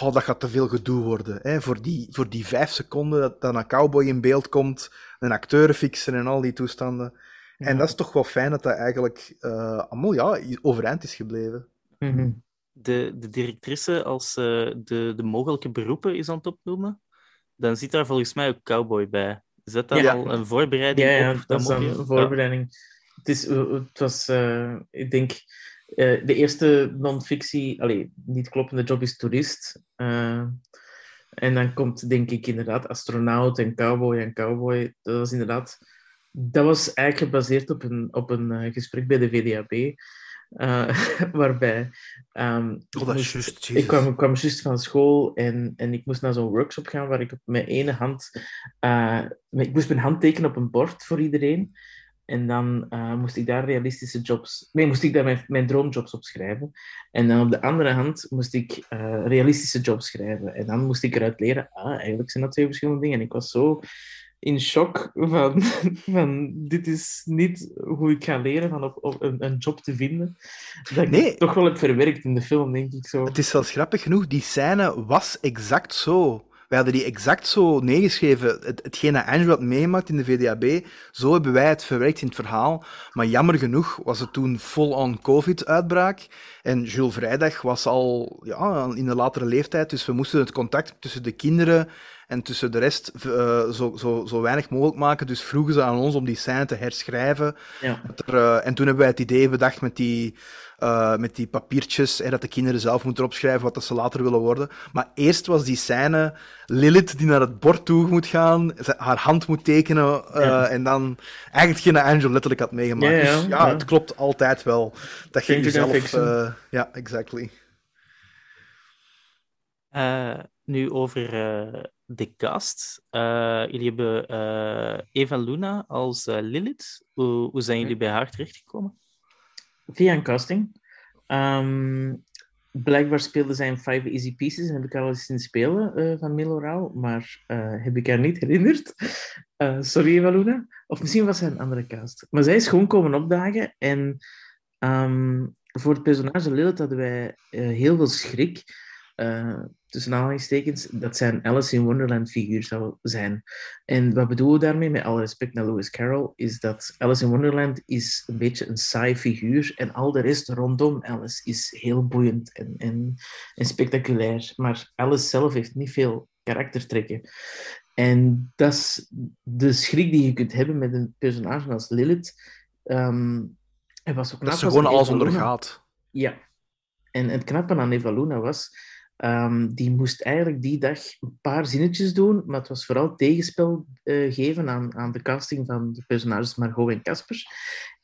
oh, dat gaat te veel gedoe worden. Hè? Voor, die, voor die vijf seconden dat dan een cowboy in beeld komt, een acteur fixen en al die toestanden. Ja. En dat is toch wel fijn dat dat eigenlijk uh, allemaal ja, overeind is gebleven. Mm -hmm. de, de directrice als uh, de, de mogelijke beroepen is aan het opnoemen, dan zit daar volgens mij ook cowboy bij. Is dat dan ja. al een voorbereiding? Ja, ja op dat is een voorbereiding. Ja. Het, is, het was, uh, ik denk, uh, de eerste non-fictie, allee, niet kloppende job is toerist. Uh, en dan komt, denk ik, inderdaad astronaut en cowboy en cowboy. Dat was inderdaad, dat was eigenlijk gebaseerd op een, op een gesprek bij de VDAB. waarbij um, oh, dat is just, ik kwam, ik kwam juist van school en, en ik moest naar zo'n workshop gaan waar ik op mijn ene hand ik moest mijn hand tekenen op een bord voor iedereen. En dan uh, moest ik daar realistische jobs... Nee, moest ik daar mijn, mijn droomjobs opschrijven. En dan op de andere hand moest ik uh, realistische jobs schrijven. En dan moest ik eruit leren, ah, eigenlijk zijn dat twee verschillende dingen. En ik was zo in shock van, van dit is niet hoe ik ga leren van op, op een, een, job te vinden. Dat ik nee. toch wel heb verwerkt in de film, denk ik zo. Het is zelfs grappig genoeg, die scène was exact zo. Wij hadden die exact zo neergeschreven. Het, hetgeen dat had meegemaakt in de VDAB, zo hebben wij het verwerkt in het verhaal. Maar jammer genoeg was het toen full-on COVID-uitbraak. En Jules Vrijdag was al ja, in de latere leeftijd, dus we moesten het contact tussen de kinderen en tussen de rest uh, zo, zo, zo weinig mogelijk maken. Dus vroegen ze aan ons om die scène te herschrijven. Ja. Er, uh, en toen hebben wij het idee bedacht met die, uh, met die papiertjes, hè, dat de kinderen zelf moeten opschrijven wat dat ze later willen worden. Maar eerst was die scène Lilith die naar het bord toe moet gaan, haar hand moet tekenen, Ja. en dan eigenlijk geen Angel letterlijk had meegemaakt. Ja, ja, dus ja, ja. het klopt altijd wel. Dat fiction. uh, ja, exactly. Uh, nu over uh, de cast. Uh, jullie hebben Eva Luna als Lilith. Hoe, hoe zijn jullie bij haar terechtgekomen? Via een casting. Um, blijkbaar speelde zij in Five Easy Pieces en heb ik haar al eens zien spelen van Milo Rauw, maar heb ik haar niet herinnerd. Sorry, Eva Luna. Of misschien was zij een andere cast. Maar zij is gewoon komen opdagen en um, voor het personage Lilith hadden wij heel veel schrik. Tussen aanhalingstekens, dat zij een Alice in Wonderland figuur zou zijn. En wat bedoelen we daarmee, met alle respect naar Lewis Carroll, is dat Alice in Wonderland is een beetje een saai figuur en al de rest rondom Alice is heel boeiend en, en, en spectaculair. Maar Alice zelf heeft niet veel karaktertrekken. En dat is de schrik die je kunt hebben met een personage als Lilith. Um, en was ook dat ze gewoon alles ondergaat. Ja. En het knappe aan Eva Luna was Um, die moest eigenlijk die dag een paar zinnetjes doen, maar het was vooral tegenspel uh, geven aan, aan de casting van de personages Margot en Casper.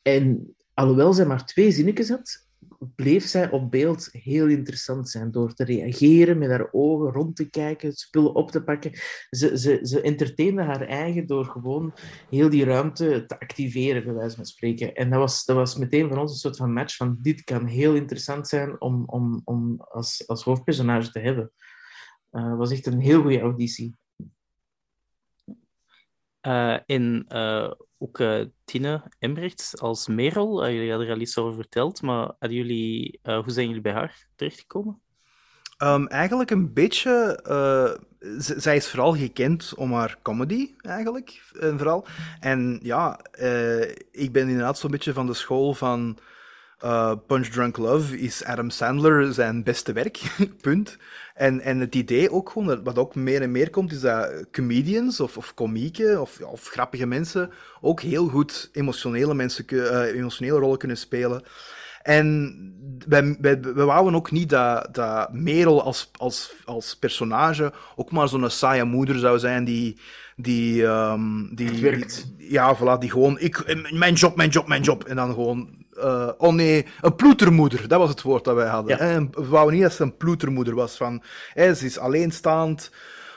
En alhoewel zij maar twee zinnetjes had, bleef zij op beeld heel interessant zijn door te reageren, met haar ogen rond te kijken, spullen op te pakken. Ze, ze, ze entertainde haar eigen door gewoon heel die ruimte te activeren, bij wijze van spreken. En dat was, dat was meteen voor ons een soort van match van dit kan heel interessant zijn om, om, om als, als hoofdpersonage te hebben. Het uh, was echt een heel goede auditie. Uh, in uh, ook uh, Tine Embrechts als Merel. jullie hadden er al iets over verteld, maar hadden jullie, hoe zijn jullie bij haar terechtgekomen? Um, eigenlijk een beetje. Zij is vooral gekend om haar comedy, eigenlijk. En, vooral. en ja, ik ben inderdaad zo'n beetje van de school van. Eh, Punch Drunk Love is Adam Sandler zijn beste werk, punt. En, en het idee ook gewoon, wat ook meer en meer komt, is dat comedians of, of komieken of, of grappige mensen ook heel goed emotionele, mensen, eh, emotionele rollen kunnen spelen. En wij, wij, we wouden ook niet dat, dat Merel als, als, als personage ook maar zo'n saaie moeder zou zijn die... die, ehm, die, die- ja, voilà, die gewoon... Ik, mijn job, mijn job, mijn job. En dan gewoon... eh, oh nee, een ploetermoeder. Dat was het woord dat wij hadden. Ja. En we wouden niet dat ze een ploetermoeder was. Van, hè, ze is alleenstaand.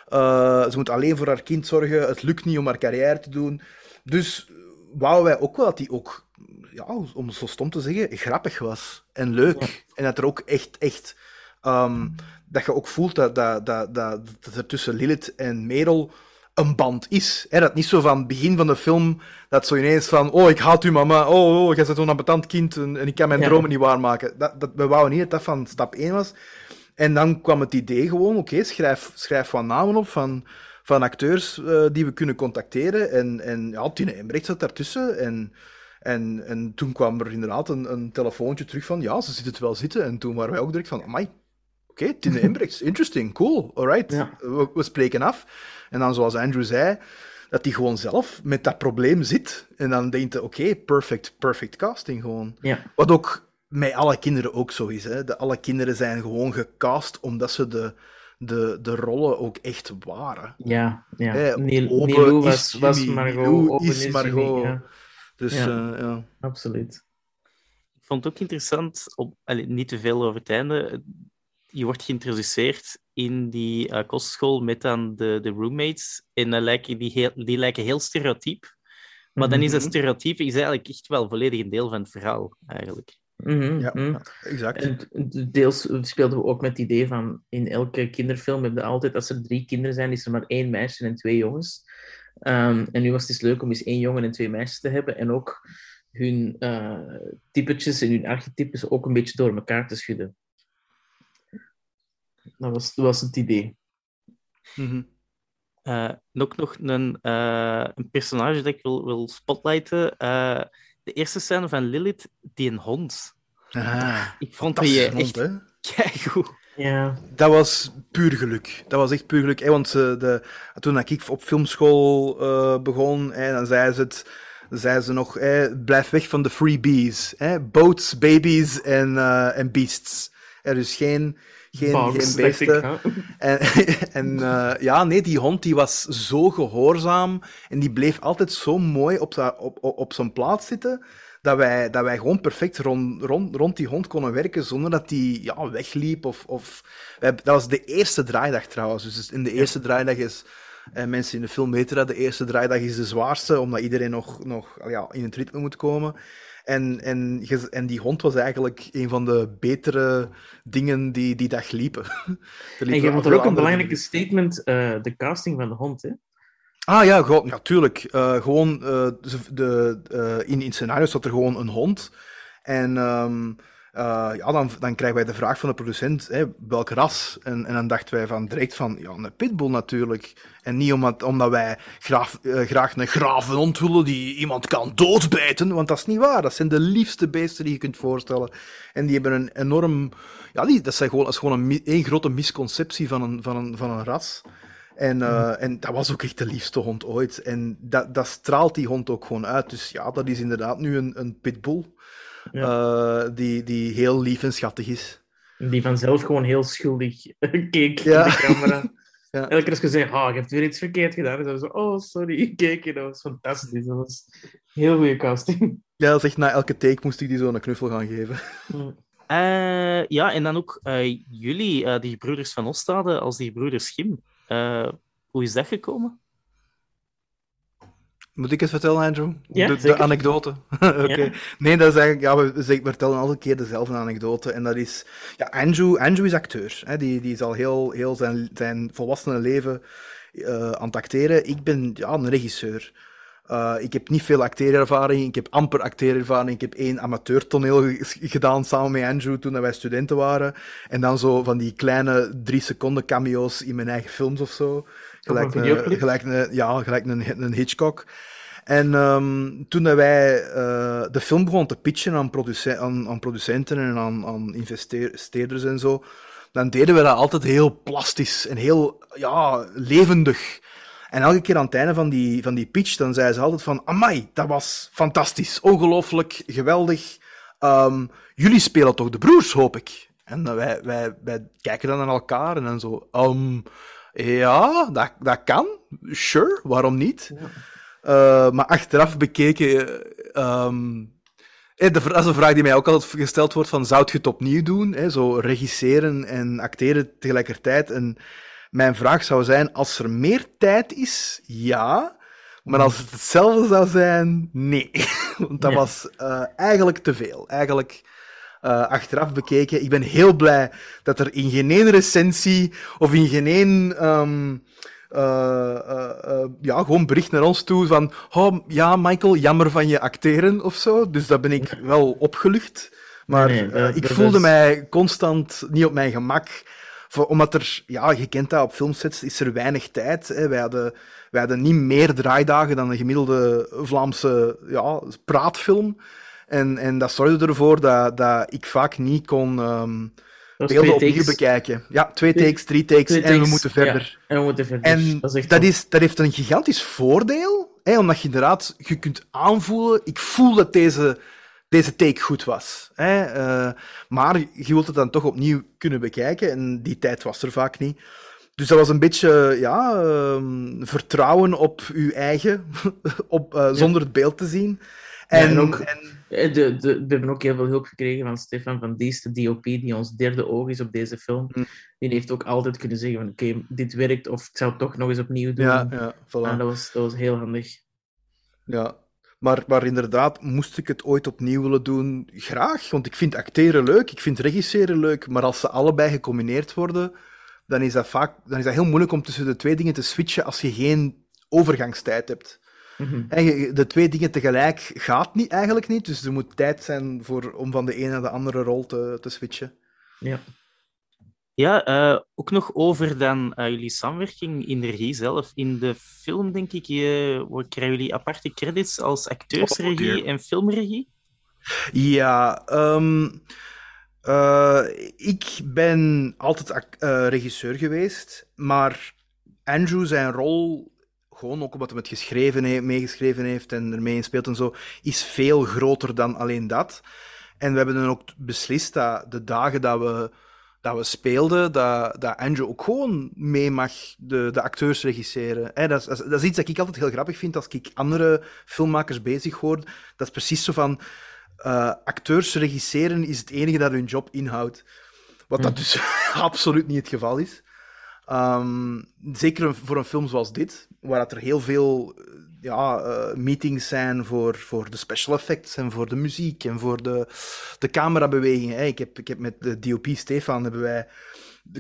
eh, ze moet alleen voor haar kind zorgen. Het lukt niet om haar carrière te doen. Dus wouden wij ook wel dat die ook, ja, om het zo stom te zeggen, grappig was. En leuk. En dat er ook echt, echt... ehm, dat je ook voelt dat, dat, dat, dat, dat er tussen Lilith en Merel een band is. Hè? Dat niet zo van het begin van de film, dat zo ineens van, oh, ik haat u mama, oh, oh jij bent zo'n ambetant kind en, en ik kan mijn Ja. dromen niet waarmaken. Dat, dat, we wouden niet dat dat van stap 1 was. En dan kwam het idee gewoon, oké, schrijf, schrijf wat namen op van, van acteurs eh, die we kunnen contacteren. En, en ja, Tine Embrecht zat daartussen. En, en, en toen kwam er inderdaad een, een telefoontje terug van, ja, ze zit het wel zitten. En toen waren wij ook direct van, amai, oké, Tine Embrecht, interesting, cool, alright. Ja. We, we spreken af. En dan, zoals Andrew zei, dat hij gewoon zelf met dat probleem zit. En dan denkt hij, oké, perfect, perfect casting gewoon. Ja. Wat ook met alle kinderen ook zo is. Hè. De, alle kinderen zijn gewoon gecast omdat ze de, de, de rollen ook echt waren. Ja, ja. Nilou is was, Margot. Is is Margot. Jimmy, ja. Dus Ja. ja. ja. Absoluut. Ik vond het ook interessant, op, allee, niet te veel over het einde. Je wordt geïntroduceerd in die eh, kostschool met dan de, de roommates. En dan lijken die, heel, die lijken heel stereotyp. Maar dan is dat Mhm. stereotype is eigenlijk echt wel volledig een deel van het verhaal, eigenlijk. Mhm, Ja. mhm. Exact. En d- deels speelden we ook met het idee van in elke kinderfilm heb je altijd, als er drie kinderen zijn, is er maar één meisje en twee jongens. Ehm, en nu was het dus leuk om eens één jongen en twee meisjes te hebben en ook hun eh, typetjes en hun archetypes ook een beetje door elkaar te schudden. Dat was, dat was het idee. Eh, en ook nog een, eh, een personage dat ik wil, wil spotlighten. Eh, de eerste scène van Lilith, die een hond. Ah, Ik vond die fantastische echt keigoed. Ja, Dat was puur geluk. Dat was echt puur geluk. hè, want ze, de, toen ik op filmschool eh, begon, hè, dan zei ze het. Zei ze nog, hè, blijf weg van de freebies. Hè? Boats, babies en, eh, en beasts. Er is geen, geen, ik, beesten. En, en eh, ja, nee, die hond die was zo gehoorzaam en die bleef altijd zo mooi op, op, op, zijn plaats zitten, dat wij, dat wij gewoon perfect rond, rond, rond die hond konden werken zonder dat die ja, wegliep. Of, of... wij- dat was de eerste draaidag trouwens. Dus in de eerste draaidag is... En mensen in de film weten dat de eerste draaidag is de zwaarste, omdat iedereen nog, nog ja, in het ritme moet komen. En, en, en die hond was eigenlijk een van de betere dingen die die dag liepen. Er En je er ook een belangrijke statement, eh, de casting van de hond, hè? Ah ja, gewoon, ja tuurlijk. Eh, gewoon, eh, de, in, in scenario's zat er gewoon een hond. En eh, ja, dan, dan krijgen wij de vraag van de producent, hè, welk ras? En, en dan dachten wij van, direct van, ja, een pitbull natuurlijk. En niet omdat, omdat wij graag, eh, graag een gravenhond willen die iemand kan doodbijten, want dat is niet waar. Dat zijn de liefste beesten die je kunt voorstellen. En die hebben een enorm... Ja, die, dat, zijn gewoon, dat is gewoon een, één grote misconceptie van een, van een, van een ras. En, eh, en dat was ook echt de liefste hond ooit. En dat, dat straalt die hond ook gewoon uit. Dus ja, dat is inderdaad nu een, een pitbull. Eh, die, die heel lief en schattig is. Die vanzelf gewoon heel schuldig keek Ja. in de camera. Ja. Elke keer als je zei, ah, je hebt weer iets verkeerd gedaan. En dan zo, oh, sorry, ik keek je. Dat was fantastisch. Dat was een heel goede casting. Ja, dat echt na elke take moest ik die zo een knuffel gaan geven. Eh, ja, en dan ook eh, jullie, eh, die broeders van Ostade, als die broeders Schim. Eh, hoe is dat gekomen? Moet ik het vertellen, Andrew? Ja, de, de anekdote. Oké. Ja. Nee, dat is eigenlijk, ja, we, we vertellen elke keer dezelfde anekdote. En dat is, ja, Andrew, Andrew is acteur. Hè, die, die is al heel, heel zijn, zijn volwassene leven eh, aan het acteren. Ik ben ja, een regisseur. Eh, ik heb niet veel acteerervaring, ik heb amper acteerervaring. Ik heb één amateurtoneel ge- gedaan samen met Andrew toen wij studenten waren. En dan zo van die kleine drie seconden cameo's in mijn eigen films of zo. Gelijk een gelijk een, ja, gelijk een, een Hitchcock. En ehm, toen dat wij eh, de film begonnen te pitchen aan, produce- aan, aan producenten en aan, aan investeerders en zo, dan deden we dat altijd heel plastisch en heel ja, levendig. En elke keer aan het einde van die, van die pitch, dan zeiden ze altijd van, amai, dat was fantastisch, ongelooflijk, geweldig. Ehm, jullie spelen toch de broers, hoop ik? En wij, wij, wij kijken dan naar elkaar en dan zo, ehm, ja, dat, dat kan, sure, waarom niet? Uh, maar achteraf bekeken, eh, de, dat is een vraag die mij ook altijd gesteld wordt: van, zou je het opnieuw doen? Hè? Zo regisseren en acteren tegelijkertijd. En mijn vraag zou zijn: als er meer tijd is, ja. Maar als het hetzelfde zou zijn, nee. Want dat Ja. was eh, eigenlijk te veel. Eigenlijk eh, achteraf bekeken. Ik ben heel blij dat er in geen ene recensie of in geen één. ehm, eh, eh, ja, gewoon bericht naar ons toe van. Oh, ja, Michael, jammer van je acteren of zo. Dus daar ben ik wel opgelucht. Maar Nee, nee, dat- ik dat voelde is- mij constant niet op mijn gemak. Voor, omdat er, ja, je kent dat, op filmsets is er weinig tijd. Hè. Wij, hadden, wij hadden niet meer draaidagen dan een gemiddelde Vlaamse ja, praatfilm. En, en dat zorgde ervoor dat, dat ik vaak niet kon was beelden opnieuw bekijken. Ja, twee takes, drie takes Twee en we moeten verder. ja, en we moeten verder. En dat is dat, wel- is, dat heeft een gigantisch voordeel, hè, omdat je inderdaad je kunt aanvoelen, ik voel dat deze, deze take goed was. Hè, eh, maar je wilt het dan toch opnieuw kunnen bekijken en die tijd was er vaak niet. Dus dat was een beetje ja, ehm, vertrouwen op je eigen, op, eh, zonder het beeld te zien. En, en ook- en- De, de, we hebben ook heel veel hulp gekregen van Stefan van Diest, de DOP, die ons derde oog is op deze film. Hm. Die heeft ook altijd kunnen zeggen van oké, dit werkt of ik zou het toch nog eens opnieuw doen. ja, ja, voilà. En dat, was, dat was heel handig. Ja, maar, maar inderdaad, moest ik het ooit opnieuw willen doen, graag. Want ik vind acteren leuk, ik vind regisseren leuk, maar als ze allebei gecombineerd worden, dan is dat vaak dan is dat heel moeilijk om tussen de twee dingen te switchen als je geen overgangstijd hebt. Mhm. En de twee dingen tegelijk gaat niet, eigenlijk niet, dus er moet tijd zijn voor, om van de ene naar de andere rol te, te switchen. Ja. Ja, eh, ook nog over dan eh, jullie samenwerking in de regie zelf. In de film, denk ik, wat krijgen jullie aparte credits als acteursregie Oh, en filmregie. Ja, ehm, eh, ik ben altijd eh, regisseur geweest, maar Andrew zijn rol, gewoon ook omdat hij het geschreven heeft, meegeschreven heeft en ermee in speelt en zo, is veel groter dan alleen dat. En we hebben dan ook beslist dat de dagen dat we, dat we speelden, dat, dat Andrew ook gewoon mee mag de, de acteurs regisseren. Dat, is, dat is- dat is iets dat ik altijd heel grappig vind als ik andere filmmakers bezig hoor. Dat is precies zo van eh, acteurs regisseren is het enige dat hun job inhoudt. Wat dat dus absoluut niet het geval is. Ehm, zeker voor een film zoals dit, waar dat er heel veel eh, ja, eh, meetings zijn voor, voor de special effects en voor de muziek en voor de, de camerabewegingen. Ik heb, ik heb met de DOP Stefan hebben wij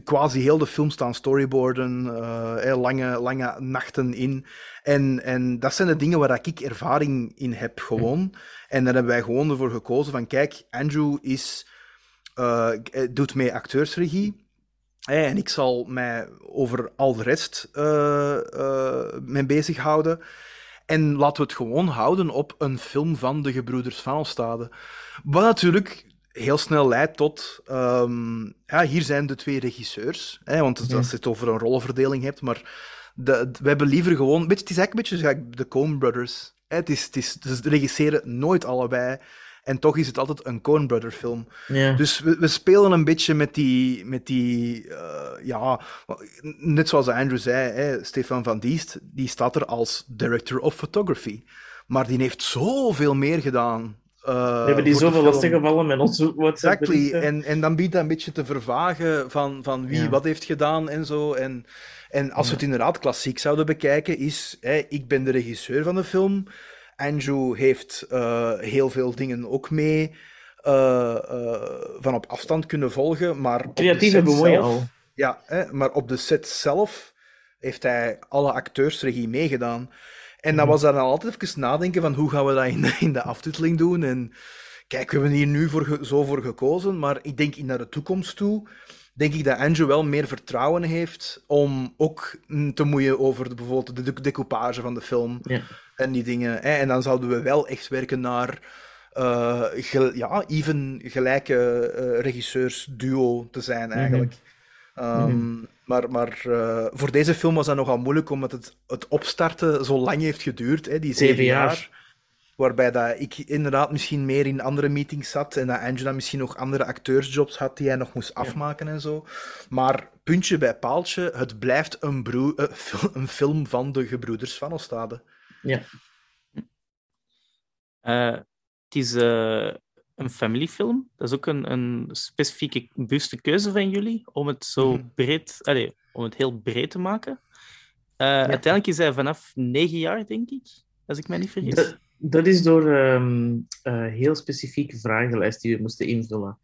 quasi heel de film staan storyboarden, eh, lange, lange nachten in. En, en dat zijn de dingen waar ik ervaring in heb, gewoon. En daar hebben wij gewoon ervoor gekozen van, kijk, Andrew is, doet mee acteursregie. En ik zal mij over al de rest eh eh, mee bezighouden. En laten we het gewoon houden op een film van de gebroeders Van Ostade. Wat natuurlijk heel snel leidt tot... ehm, ja, hier zijn de twee regisseurs. Hè, want Ja. als je het over een rollenverdeling hebt, maar de, we hebben liever gewoon... weet je, Het is eigenlijk een beetje zoals de Coen Brothers. Hè, het is, het is, ze regisseren nooit allebei. En toch is het altijd een Coen Brother film. Dus we, we spelen een beetje met die, met die eh, ja, net zoals Andrew zei, hè, Stefan van Diest, die staat er als director of photography. Maar die heeft zoveel meer gedaan. eh, we hebben die zoveel film. lastig gevallen met ons WhatsApp. Exactly. En, en dan biedt dat een beetje te vervagen van, van wie Ja. wat heeft gedaan en zo. En, en als we het inderdaad klassiek zouden bekijken, is hè, ik ben de regisseur van de film. Andrew heeft eh, heel veel dingen ook mee eh, eh, van op afstand kunnen volgen. Maar Creatieve bemoeien al. Ja, hè, maar op de set zelf heeft hij alle acteursregie meegedaan. En dan was dan altijd even nadenken van hoe gaan we dat in de, in de aftiteling doen. En kijk, we hebben hier nu voor zo voor gekozen, maar ik denk in naar de toekomst toe denk ik dat Andrew wel meer vertrouwen heeft om ook mm, te moeien over de, bijvoorbeeld de de- decoupage van de film Ja. En die dingen. Hè. En dan zouden we wel echt werken naar eh, gel- ja, even gelijke eh, regisseursduo te zijn eigenlijk. Ehm, Maar, maar eh, voor deze film was dat nogal moeilijk, omdat het, het opstarten zo lang heeft geduurd, hè, die zeven, jaar. jaar. Waarbij dat ik inderdaad misschien meer in andere meetings zat en dat Angela misschien nog andere acteursjobs had die hij nog moest afmaken en zo. Maar puntje bij paaltje, het blijft een, broe- fil- een film van de gebroeders van Ostade. Ja. Eh, het is eh, een familiefilm. Dat is ook een, een specifieke bewuste keuze van jullie om het zo Mhm. breed, allee, om het heel breed te maken. Eh, Uiteindelijk is hij vanaf negen jaar, denk ik, als ik mij niet vergis. Dat, dat is door eh, heel specifieke vragenlijst die we moesten invullen.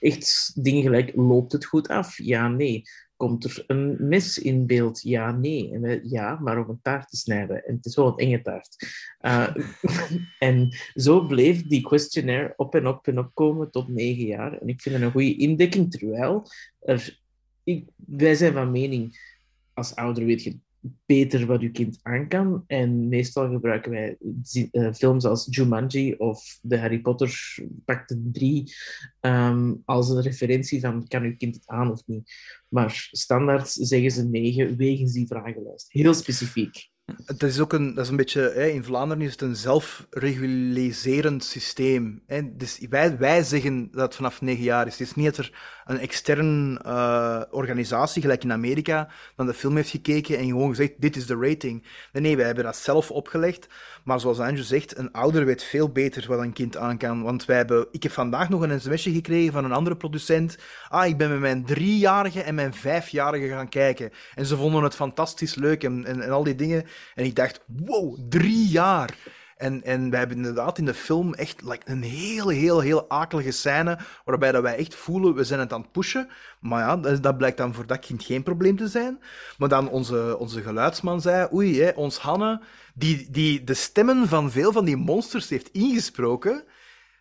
Echt dingen gelijk, loopt het goed af? Ja, nee. Komt er een mes in beeld? Ja, nee. En wij, ja, maar om een taart te snijden. En het is wel een enge taart. Eh, en zo bleef die questionnaire op en op en op komen tot negen jaar. En ik vind het een goede indekking, terwijl er, ik, wij zijn van mening, als ouder weet je beter wat je kind aan kan. En meestal gebruiken wij eh, films als Jumanji of de Harry Potter Pakte 3 ehm, als een referentie van kan uw kind het aan of niet. Maar standaard zeggen ze negen wegens die vragenlijst. Heel specifiek. Het is ook een, dat is een beetje, in Vlaanderen is het een zelfreguliserend systeem. Dus wij, wij zeggen dat het vanaf negen jaar is. Het is niet dat er een extern eh, organisatie, gelijk in Amerika, naar de film heeft gekeken en gewoon gezegd, dit is de rating. Nee, nee, wij hebben dat zelf opgelegd. Maar zoals Andrew zegt, een ouder weet veel beter wat een kind aan kan. Want wij hebben, ik heb vandaag nog een sms'je gekregen van een andere producent. Ah, ik ben met mijn driejarige en mijn vijfjarige gaan kijken. En ze vonden het fantastisch leuk en, en, en al die dingen. En ik dacht, wow, drie jaar. En, en wij hebben inderdaad in de film echt like, een heel, heel, heel akelige scène, waarbij dat wij echt voelen, we zijn het aan het pushen. Maar ja, dat, dat blijkt dan voor dat kind geen probleem te zijn. Maar dan onze, onze geluidsman zei, oei, hè, ons Hanne, die, die de stemmen van veel van die monsters heeft ingesproken,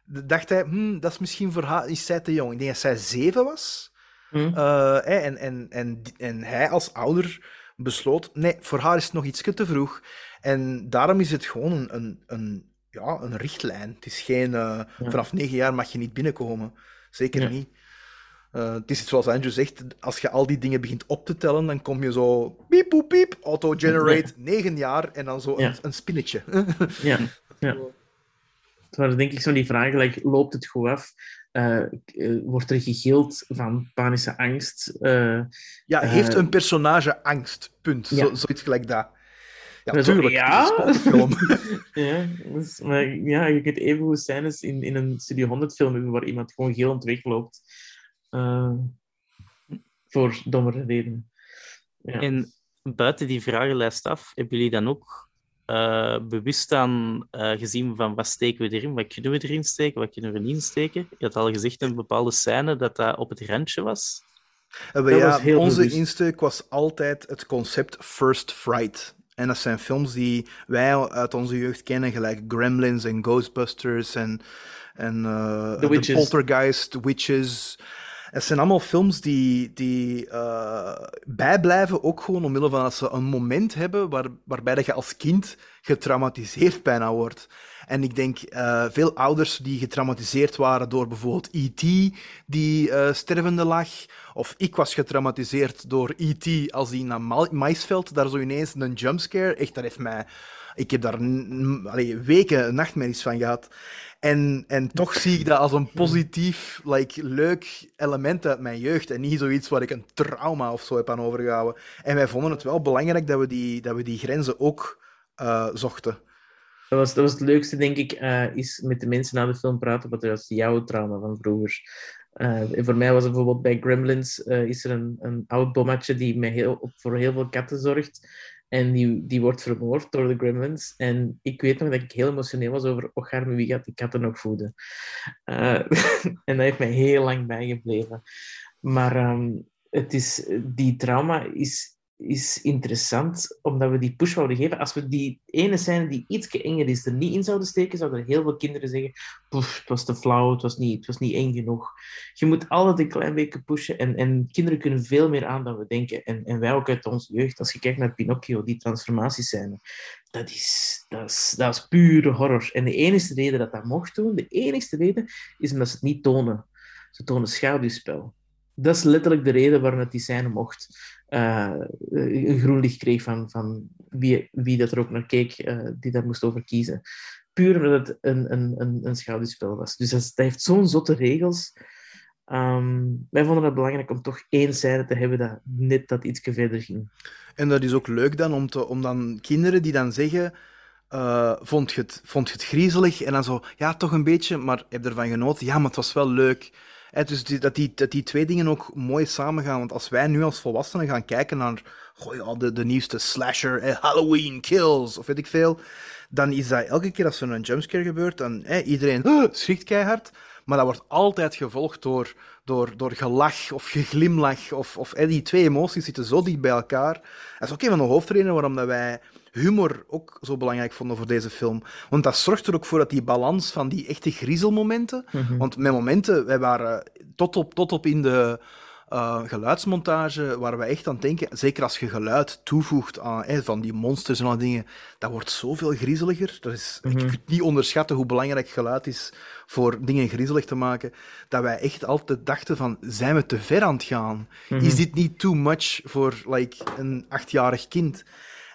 dacht hij, hmm, dat is misschien voor haar, is zij te jong. Ik denk dat zij zeven was. Hm? Eh, en, en, en, en hij als ouder besloot, nee, voor haar is het nog iets te vroeg. En daarom is het gewoon een, een, een, ja, een richtlijn. Het is geen, eh, vanaf negen jaar mag je niet binnenkomen. Zeker Ja. niet. Eh, het is zoals Andrew zegt, als je al die dingen begint op te tellen, dan kom je zo piep, poep, piep, auto-generate, negen jaar, en dan zo Ja. een, een spinnetje. Ja, ja. Het waren denk ik zo die vragen, like, loopt het goed af? Eh, wordt er gegild van panische angst? Ja, heeft een personage angst? Punt. Zo, zoiets gelijk dat. Ja, ja? ja, dus, maar ja, je kunt even goed scènes in, in een Studio 100 film hebben waar iemand gewoon gillend wegloopt. Eh, voor dommere redenen. Ja. En buiten die vragenlijst af, hebben jullie dan ook eh, bewust aan eh, gezien van wat steken we erin, wat kunnen we erin steken, wat kunnen we niet insteken? Je had al gezegd in een bepaalde scène dat dat op het randje was. En we- Dat ja, was heel onze bewust. insteek was altijd het concept First Fright. En dat zijn films die wij uit onze jeugd kennen, gelijk Gremlins en Ghostbusters en, en The The Witches. Poltergeist, Witches. Het zijn allemaal films die, die eh, bijblijven, ook gewoon omwille van dat ze een moment hebben waar, waarbij dat je als kind getraumatiseerd bijna wordt. En ik denk, eh, veel ouders die getraumatiseerd waren door bijvoorbeeld E.T., die eh, stervende lag. Of ik was getraumatiseerd door E.T. als die naar Ma- Maisveld, daar zo ineens een jumpscare. Echt, dat heeft mij... Ik heb daar allee, weken nachtmerries van gehad. En, en toch zie ik dat als een positief, like, leuk element uit mijn jeugd. En niet zoiets waar ik een trauma of zo heb aan overgehouden. En wij vonden het wel belangrijk dat we die, dat we die grenzen ook eh, zochten. Dat was, dat was het leukste, denk ik, eh, is met de mensen na de film praten, wat was jouw trauma van vroeger. Eh, en voor mij was bijvoorbeeld bij Gremlins, eh, is er een, een oud bommatje die mij heel, voor heel veel katten zorgt. En die, die wordt vermoord door de Gremlins. En ik weet nog dat ik heel emotioneel was over, och arme, wie gaat die katten nog voeden? En dat heeft mij heel lang bijgebleven. Maar ehm, het is, die trauma is is interessant, omdat we die push wouden geven. Als we die ene scène die iets enger is er niet in zouden steken, zouden heel veel kinderen zeggen poef, het was te flauw, het was niet, het was niet eng genoeg. Je moet altijd een klein beetje pushen en, en kinderen kunnen veel meer aan dan we denken. En, en wij ook uit onze jeugd, als je kijkt naar Pinocchio, die transformatiescène, dat is, dat, is, dat is pure horror. En de enige reden dat dat mocht doen, de enige reden, is omdat ze het niet tonen. Ze tonen schaduwspel. Dat is letterlijk de reden waarom het die scène mocht. Uh, een groen licht kreeg van, van wie, wie dat er ook naar keek, uh, die daar moest over kiezen. Puur omdat het een, een, een, een schaduwspel was. Dus dat, heeft zo'n zotte regels. Um, wij vonden het belangrijk om toch één scène te hebben dat net dat ietsje verder ging. En dat is ook leuk dan om, te, om dan kinderen die dan zeggen. Uh, vond, je het, vond je het griezelig? En dan zo, ja, toch een beetje, maar heb ervan genoten. Ja, maar het was wel leuk. Dus dat, die, dat die twee dingen ook mooi samengaan. Want als wij nu als volwassenen gaan kijken naar goh, ja, de, de nieuwste slasher, eh, Halloween kills, of weet ik veel, dan is dat elke keer als er een jumpscare gebeurt, dan eh, iedereen schrikt keihard. Maar dat wordt altijd gevolgd door, door, door gelach of geglimlach. Of, of, die twee emoties zitten zo dicht bij elkaar. Dat is ook een van de hoofdredenen waarom dat wij humor ook zo belangrijk vonden voor deze film. Want dat zorgt er ook voor dat die balans van die echte griezelmomenten... Mm -hmm. Want met momenten, wij waren tot op, tot op in de... Uh, geluidsmontage, waar wij echt aan denken, zeker als je geluid toevoegt aan eh, van die monsters en al dingen, dat wordt zoveel griezeliger. Dat is, mm -hmm. Je kunt niet onderschatten hoe belangrijk geluid is voor dingen griezelig te maken, dat wij echt altijd dachten van, zijn we te ver aan het gaan? Mm -hmm. Is dit niet too much voor like, een achtjarig kind?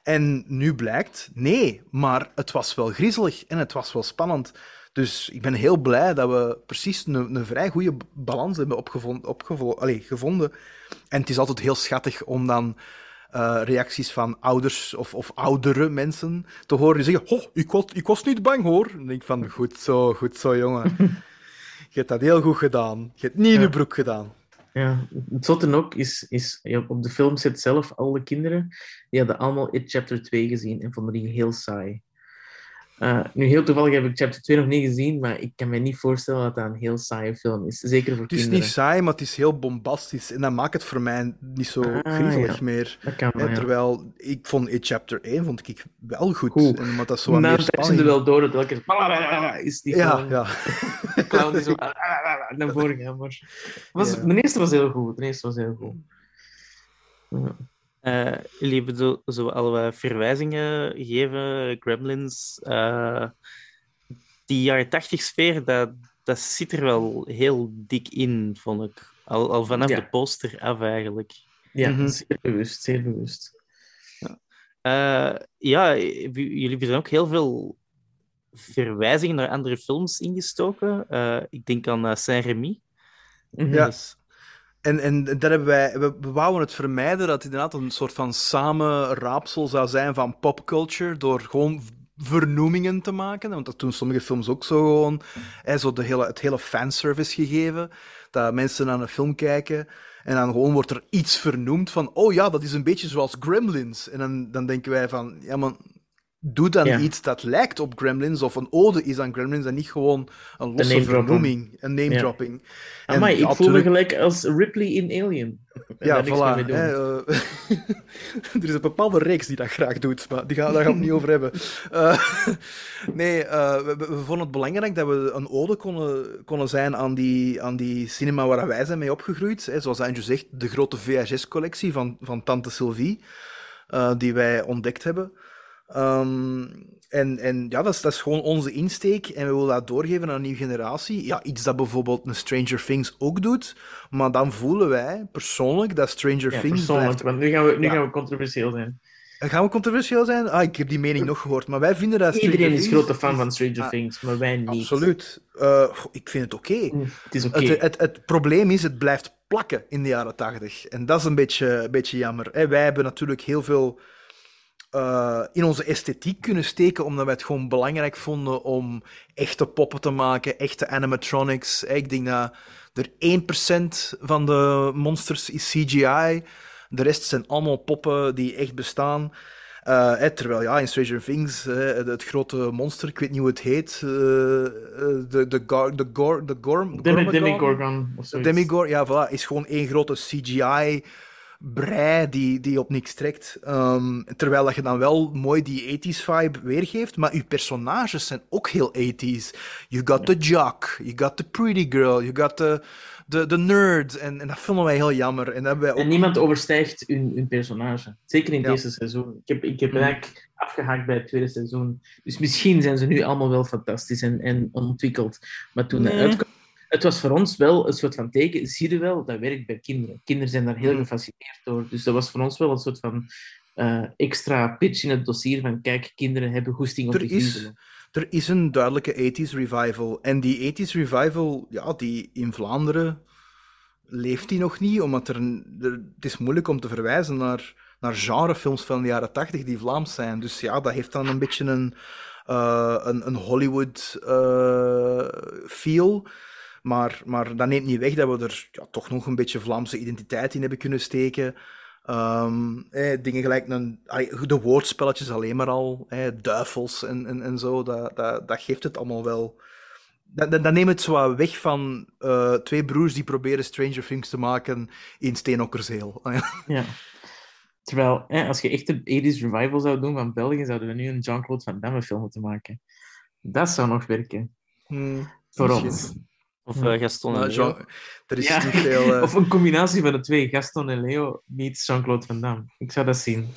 En nu blijkt, nee, maar het was wel griezelig en het was wel spannend. Dus ik ben heel blij dat we precies een, een vrij goede balans hebben opgevonden, opgevo gevonden. En het is altijd heel schattig om dan uh, reacties van ouders of, of oudere mensen te horen die zeggen: Oh, ik was, ik was niet bang hoor. En dan denk ik van: Goed zo, goed zo, jongen. Je hebt dat heel goed gedaan. Je hebt niet in je broek gedaan. Ja, het zotte ook is, is ja, op de filmset zelf, alle kinderen, die hadden allemaal It Chapter 2 gezien en vonden die heel saai. Uh, nu, heel toevallig heb ik Chapter 2 nog niet gezien, maar ik kan me niet voorstellen dat dat een heel saaie film is. Zeker voor het kinderen. Het is niet saai, maar het is heel bombastisch. En dat maakt het voor mij niet zo ah, griezelig ja. meer. Dat kan wel, ja, terwijl, ik vond Chapter 1 vond ik wel goed. goed. En, maar dat is zo nou, meer spanning. er wel door dat elke keer... Is die Ja, ja. De clown die zo naar voren gaat. Maar... Was, Ja. De eerste was heel goed. De eerste was heel goed. Ja. Uh, jullie hebben zo, zo al wat verwijzingen gegeven, Gremlins. Uh, die jaren tachtig sfeer, dat, dat zit er wel heel dik in, vond ik. Al, al vanaf Ja. de poster af, eigenlijk. Ja, Mhm. zeer bewust, zeer bewust. Uh, ja, j- jullie hebben er ook heel veel verwijzingen naar andere films ingestoken. Uh, ik denk aan Saint-Remy. Ja. Dus- En, en daar hebben wij, we, we wouden het vermijden dat het inderdaad een soort van samenraapsel zou zijn van popculture, door gewoon vernoemingen te maken. Want dat doen sommige films ook zo gewoon. Hè, zo de hele, het hele fanservice gegeven. Dat mensen naar een film kijken en dan gewoon wordt er iets vernoemd van, oh ja, dat is een beetje zoals Gremlins. En dan, dan denken wij van, ja man, doe dan Ja. iets dat lijkt op Gremlins of een ode is aan Gremlins en niet gewoon een losse name-dropping. vernoeming, een name dropping. En Amai, ik ja, voel me gelijk als Ripley in Alien. En ja, voilà. hè, eh, er is een bepaalde reeks die dat graag doet, maar die gaan, daar gaan we het niet over hebben. Eh, nee, eh, we, we- vonden het belangrijk dat we een ode konden, konden zijn aan die, aan die cinema waar wij zijn mee opgegroeid. Hè. Zoals Andrew zegt, de grote VHS-collectie van, van Tante Sylvie, die wij ontdekt hebben. Ehm, en, en ja, dat is, dat is gewoon onze insteek en we willen dat doorgeven aan een nieuwe generatie. Ja, iets dat bijvoorbeeld een Stranger Things ook doet, maar dan voelen wij persoonlijk dat Stranger Ja, Things persoonlijk, blijft... want nu gaan we, nu Ja. gaan we controversieel zijn. Gaan we controversieel zijn? Ah, ik heb die mening nog gehoord, maar wij vinden dat Stranger Iedereen is Things grote fan van Stranger Ah, Things, maar wij niet. Absoluut. Eh, ik vind het oké. Mm, Het is oké. Het, het, het probleem is, het blijft plakken in de jaren tachtig. En dat is een beetje, een beetje jammer. Hè, wij hebben natuurlijk heel veel eh, in onze esthetiek kunnen steken, omdat wij het gewoon belangrijk vonden om echte poppen te maken, echte animatronics. Hè, Ik denk dat er 1% van de monsters is CGI. De rest zijn allemaal poppen die echt bestaan. Eh, terwijl ja, in Stranger Things, het, grote monster, ik weet niet hoe het heet, eh, eh, de, de, gar, de, gor, de gorm, Demi-? Demigorgon of zoiets. Demigor, ja, voilà, is gewoon één grote CGI brei die, die op niks trekt. Ehm, terwijl dat je dan wel mooi die 80s vibe weergeeft, maar je personages zijn ook heel 80s. You got the jock, you got the pretty girl, you got the, the, the nerd. En, en dat vonden wij heel jammer. En, dat hebben wij ook... En niemand overstijgt hun, hun personage. Zeker in Ja. deze seizoen. Ik heb, ik heb Mm. eigenlijk afgehaakt bij het tweede seizoen. Dus misschien zijn ze nu allemaal wel fantastisch en, en ontwikkeld. Maar toen het Nee. uitkwam, het was voor ons wel een soort van teken. Zie je wel, dat werkt bij kinderen. Kinderen zijn daar heel Mm. gefascineerd door. Dus dat was voor ons wel een soort van eh, extra pitch in het dossier van kijk, kinderen hebben goesting om Er is-. Er is een duidelijke 80s revival. En die 80s revival, ja, die in Vlaanderen leeft die nog niet, omdat er, er- het is moeilijk om te verwijzen naar, naar genrefilms van de jaren 80 die Vlaams zijn. Dus ja, dat heeft dan een beetje een, eh, een, een Hollywood eh, feel. Maar, maar dat neemt niet weg dat we er ja, toch nog een beetje Vlaamse identiteit in hebben kunnen steken. Ehm, eh, dingen gelijk een, de woordspelletjes alleen maar al, eh, duivels en, en, en zo, dat, dat, dat geeft het allemaal wel. Dat, dat, dat neemt het zo weg van eh, twee broers die proberen Stranger Things te maken in Steenokkerzeel. Ja. Terwijl, als je echt een 80s revival zou doen van België, zouden we nu een Jean-Claude Van Damme film moeten maken. Dat zou nog werken. Hmm, Voor misschien. ons. Of eh, Gaston en Maar Leo. Jean- er is Ja. niet veel. eh, Of een combinatie van de twee, Gaston en Leo meets Jean-Claude Van Damme. Ik zou dat zien.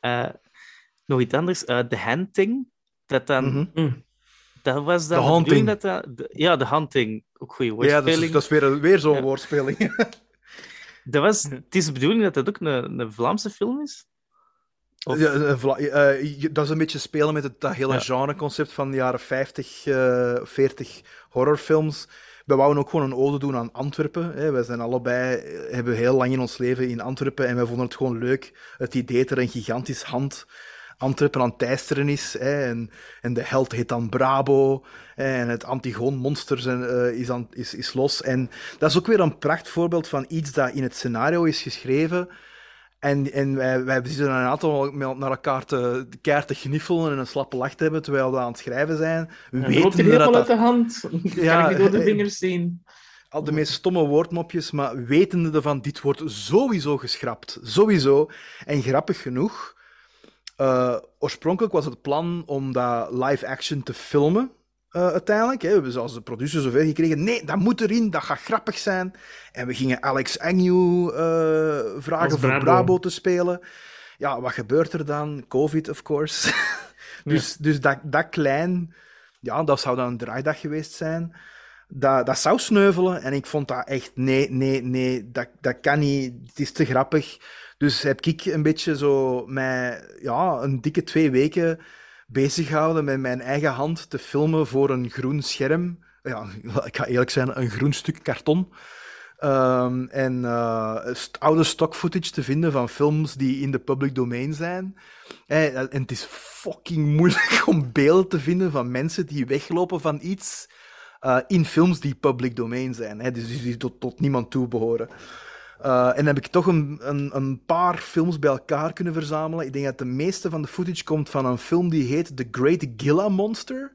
Eh, nog iets anders. eh The Hunting. Dat, dan, mhm. Mm. dat was dan The de bedoeling Haunting. Dat dat, de- ja, The Hunting. Ook goede Ja, dat woordspeling. is, dat is weer, weer zo'n Ja. woordspeling. Dat was, het is de bedoeling dat dat ook een, een Vlaamse film is? Of- Ja, eh, eh, dat is een beetje spelen met het dat hele Ja. genreconcept van de jaren 50, eh 40 horrorfilms. We wouden ook gewoon een ode doen aan Antwerpen. Hè. Wij zijn allebei, eh, hebben heel lang in ons leven in Antwerpen en wij vonden het gewoon leuk. Het idee dat er een gigantisch hand Antwerpen aan het teisteren is. Hè. En, en de held heet dan Brabo. hè, En het Antigoon-monster eh, is, is, is los. En dat is ook weer een prachtvoorbeeld van iets dat in het scenario is geschreven. En, en wij, wij zitten een aantal naar elkaar te, keihard te gniffelen en een slappe lach te hebben terwijl we aan het schrijven zijn. We loopt weten dat uit de hand. Ja, kan ik door de eh, vingers zien. al de meest stomme woordmopjes, maar wetende ervan, dit wordt sowieso geschrapt. Sowieso. En grappig genoeg, eh, oorspronkelijk was het plan om dat live action te filmen. Eh, uiteindelijk, hè. we hebben zelfs de producer zover gekregen. Nee, dat moet erin, dat gaat grappig zijn. En we gingen Alex Agnew eh, vragen Als voor Brabo. Brabo te spelen. Ja, wat gebeurt er dan? Covid, of course. dus dus dat, dat klein, ja, dat zou dan een draaidag geweest zijn. Dat, dat zou sneuvelen. En ik vond dat echt, nee, nee, nee, dat, dat kan niet. Het is te grappig. Dus heb ik een beetje zo mij, ja, een dikke twee weken bezig gehouden met mijn eigen hand te filmen voor een groen scherm. Ja, ik ga eerlijk zijn, een groen stuk karton. Ehm, en eh, oude stock footage te vinden van films die in de public domain zijn. Eh, en het is fucking moeilijk om beelden te vinden van mensen die weglopen van iets eh, in films die public domain zijn. Hè, dus die tot niemand toe behoren. Eh, en heb ik toch een, een, een paar films bij elkaar kunnen verzamelen. Ik denk dat de meeste van de footage komt van een film die heet The Great Gila Monster.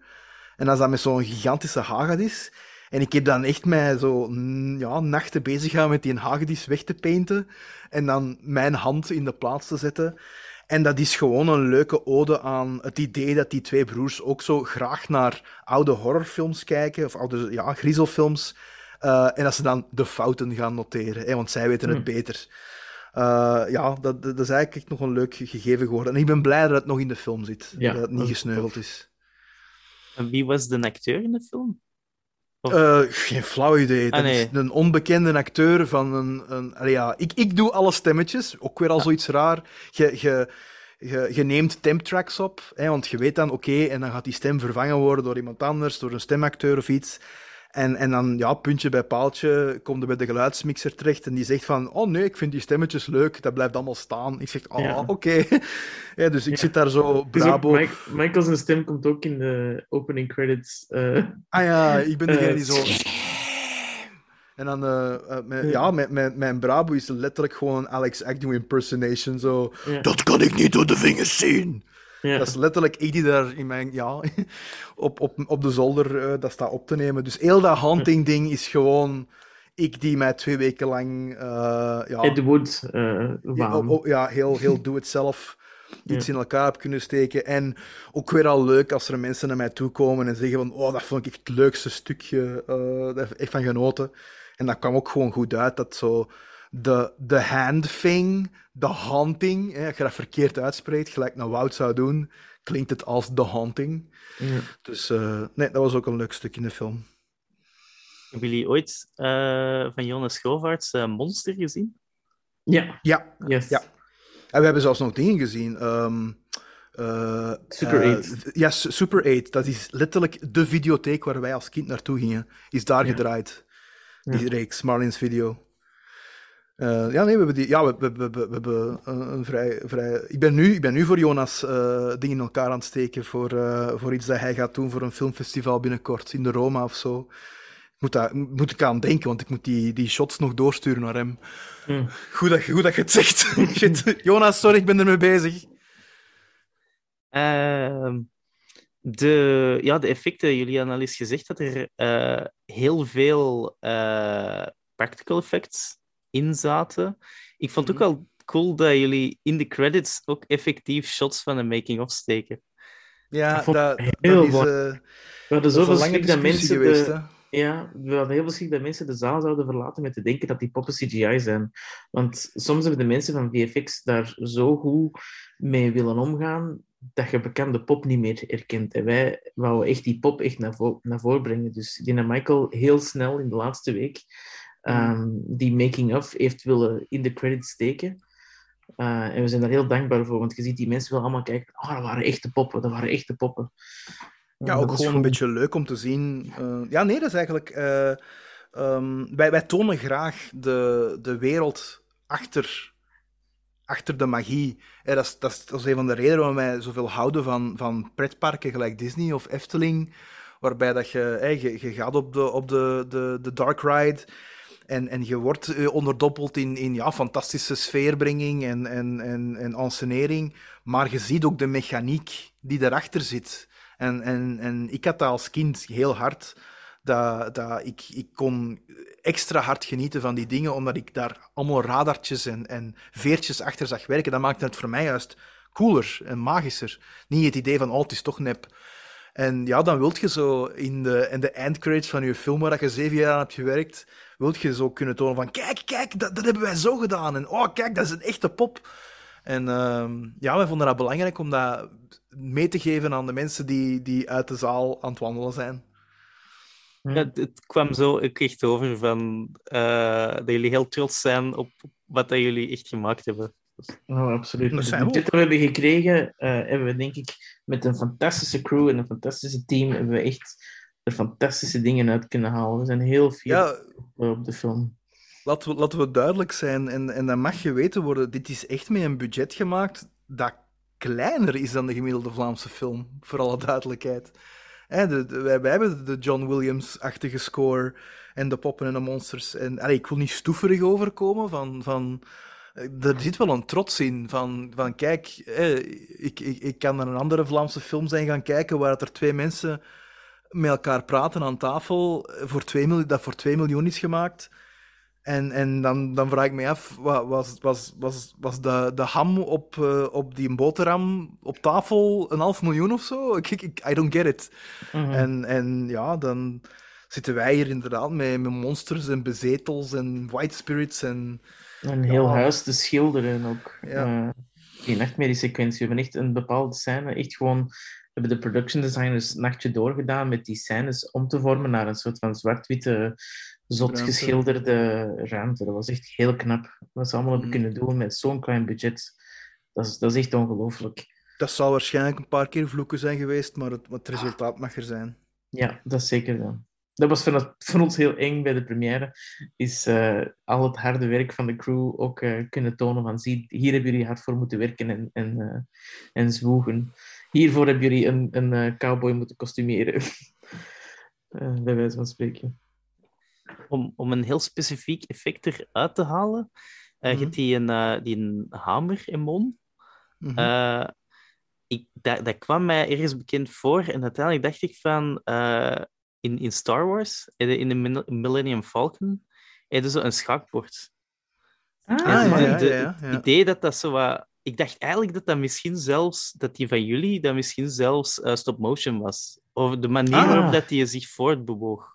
En dat is dan met zo'n gigantische hagedis. En ik heb dan echt mij zo mm, ja, nachten bezig gehouden met die hagedis weg te painten. En dan mijn hand in de plaats te zetten. En dat is gewoon een leuke ode aan het idee dat die twee broers ook zo graag naar oude horrorfilms kijken. Of oude ja, griezelfilms. Eh, en dat ze dan de fouten gaan noteren. Hè, want zij weten het Hmm. beter. Eh, ja, dat, dat is eigenlijk echt nog een leuk gegeven geworden. En ik ben blij dat het nog in de film zit. Ja, dat het niet gesneuveld is. En wie was de acteur in de film? Eh, geen flauw idee. Ah, nee. is een onbekende acteur van een... een allee, ja, ik, ik doe alle stemmetjes. Ook weer al zoiets raar. Je, je, je, je neemt temptracks op, hè, want je weet dan, oké, en dan gaat die stem vervangen worden door iemand anders, door een stemacteur of iets. En, en dan, ja, puntje bij paaltje, komt er bij de geluidsmixer terecht en die zegt van, oh nee, ik vind die stemmetjes leuk, dat blijft allemaal staan. Ik zeg, oh, Ja. oké. Ja, dus ik Ja. zit daar zo, Het is ook, brabo. Mike, Michael zijn stem komt ook in de opening credits. eh, Ah ja, ik ben degene Eh, die zo... En dan, eh, eh, mijn- Ja. ja, mijn, mijn, mijn Brabo is letterlijk gewoon Alex Agnew impersonation. Zo, Ja. dat kan ik niet door de vingers zien. Ja. Dat is letterlijk ik die daar in mijn, ja, op, op, op de zolder eh, dat staat op te nemen. Dus heel dat haunting-ding is gewoon ik die mij twee weken lang eh, ja, Ed Wood eh ja, oh, oh, ja, heel, heel doe-het-zelf iets in elkaar heb kunnen steken. En ook weer al leuk als er mensen naar mij toe komen en zeggen van oh, dat vond ik echt het leukste stukje. daar heb ik echt van genoten. En dat kwam ook gewoon goed uit. Dat zo de, de hand thing, de haunting, hè, als je dat verkeerd uitspreekt, gelijk naar Wout zou doen, klinkt het als de haunting. Ja. Dus eh, nee, dat was ook een leuk stuk in de film. Hebben jullie ooit eh, van Jonas Govaerts eh, Monster gezien? ja, Ja, yes. Ja. En we hebben zelfs nog dingen gezien. ehm, eh, Super eh, 8. ja, Su- Super 8. Dat is letterlijk de videotheek waar wij als kind naartoe gingen. Is daar Ja. gedraaid. Die Ja. reeks, Marlin's video. Eh, ja, nee, we hebben, die, ja, we, we, we, hebben een, een vrij, vrij... Ik ben nu, ik ben nu voor Jonas eh, dingen in elkaar aan het steken voor, eh, voor iets dat hij gaat doen voor een filmfestival binnenkort in de Roma of zo. Ik moet, daar, moet ik aan denken, want ik moet die, die shots nog doorsturen naar hem. Hm. Goed dat, goed dat je het zegt. Shit. Jonas, sorry, ik ben ermee bezig. Ehm, de, ja, de effecten, jullie al eens gezegd dat er eh, heel veel eh, practical effects in zaten. Ik vond het ook wel cool dat jullie in de credits ook effectief shots van de making-of steken. Ja, dat, dat heel is, mooi. eh, We hadden dat is zoveel schrik dat mensen geweest. de. Ja, we hadden heel veel schrik dat mensen de zaal zouden verlaten met te denken dat die poppen CGI zijn. Want soms hebben de mensen van VFX daar zo goed mee willen omgaan dat je bekende pop niet meer herkent. En wij wouden echt die pop echt naar, vo naar voren brengen. Dus die en Michael heel snel in de laatste week ehm, die making-of heeft willen in de credits steken. Eh, en we zijn daar heel dankbaar voor, want je ziet die mensen wel allemaal kijken. Oh, dat waren echte poppen, dat waren echte poppen. Ja, Eh, ook gewoon een beetje leuk om te zien. Eh, ja, nee, dat is eigenlijk. eh, ehm, wij, wij tonen graag de, de wereld achter, achter de magie. Eh, dat, is, dat, is, dat is een van de redenen waarom wij zoveel houden van, van pretparken gelijk Disney of Efteling. Waarbij dat je, eh, je, je gaat op de, op de, de, de dark ride. En, en je wordt eh, onderdompeld in, in ja, fantastische sfeerbrenging en, en, en, en ensenering. Maar je ziet ook de mechaniek die erachter zit. En, en, en ik had dat als kind heel hard. Dat, dat ik, ik kon extra hard genieten van die dingen, omdat ik daar allemaal radartjes en, en veertjes achter zag werken. Dat maakte het voor mij juist cooler en magischer. Niet het idee van, oh, het is toch nep. En ja, dan wilt je zo in de, in de endcredits van je film waar je zeven jaar aan hebt gewerkt, wilt je zo kunnen tonen van, kijk, kijk, dat, dat hebben wij zo gedaan. En oh, kijk, dat is een echte pop. En ehm, ja, wij vonden dat belangrijk om dat mee te geven aan de mensen die, die uit de zaal aan het wandelen zijn. Ja, het, het kwam zo echt over van, eh, dat jullie heel trots zijn op wat dat jullie echt gemaakt hebben. Oh, absoluut. Dat zijn we budget dat we hebben gekregen, eh, hebben we denk ik met een fantastische crew en een fantastische team, hebben we echt er fantastische dingen uit kunnen halen. We zijn heel fier Ja, op de film. laten we, laten we duidelijk zijn, en, en dat mag geweten worden, dit is echt met een budget gemaakt dat kleiner is dan de gemiddelde Vlaamse film, voor alle duidelijkheid. Hè, de, de- wij, wij hebben de John Williams-achtige score en de poppen en de monsters. En, allee, ik wil niet stoeverig overkomen, van, van, eh, er zit wel een trots in, van, van kijk, ik, ik, ik kan naar een andere Vlaamse film zijn gaan kijken waar er twee mensen met elkaar praten aan tafel, voor 2 miljoen, dat voor 2 miljoen is gemaakt. En, en dan, dan vraag ik me af, wa- was, was, was, was de, de ham op, eh, op die boterham op tafel een half miljoen of zo? Ik, ik, I don't get it. Mhm. En, en ja, dan zitten wij hier inderdaad met, met monsters en bezetels en white spirits en... Een heel Ja. huis te schilderen ook. Ja. Eh, die nachtmerriesequentie. We hebben echt een bepaalde scène, echt gewoon... Hebben de production designers een nachtje doorgedaan met die scènes om te vormen naar een soort van zwart-witte, zot Ruimte. geschilderde ruimte. Dat was echt heel knap. Wat ze allemaal hebben Mhm. kunnen doen met zo'n klein budget. Dat is, dat is echt ongelooflijk. Dat zal waarschijnlijk een paar keer vloeken zijn geweest, maar het, het resultaat mag er zijn. Ja, dat is zeker zo. Dat was voor, voor ons heel eng bij de première. Is eh, al het harde werk van de crew ook eh, kunnen tonen van zie, hier hebben jullie hard voor moeten werken en, en, eh, en zwoegen. Hiervoor hebben jullie een, een eh, cowboy moeten kostumeren. Eh, bij wijze van spreken. Om, om een heel specifiek effect eruit te halen, eh Mhm. hebt die een, eh, die een hamer in Mon. Mhm. Eh, ik, dat, dat kwam mij ergens bekend voor en uiteindelijk dacht ik van eh, in, in Star Wars, in de, in de Min- Millennium Falcon, hadden zo een schaakbord. Ah, ja, ja, ja, Het ja. idee dat dat zo wat... Ik dacht eigenlijk dat dat misschien zelfs, dat die van jullie, dat misschien zelfs eh, stop-motion was. Of de manier Ah. waarop dat die zich voortbewoog.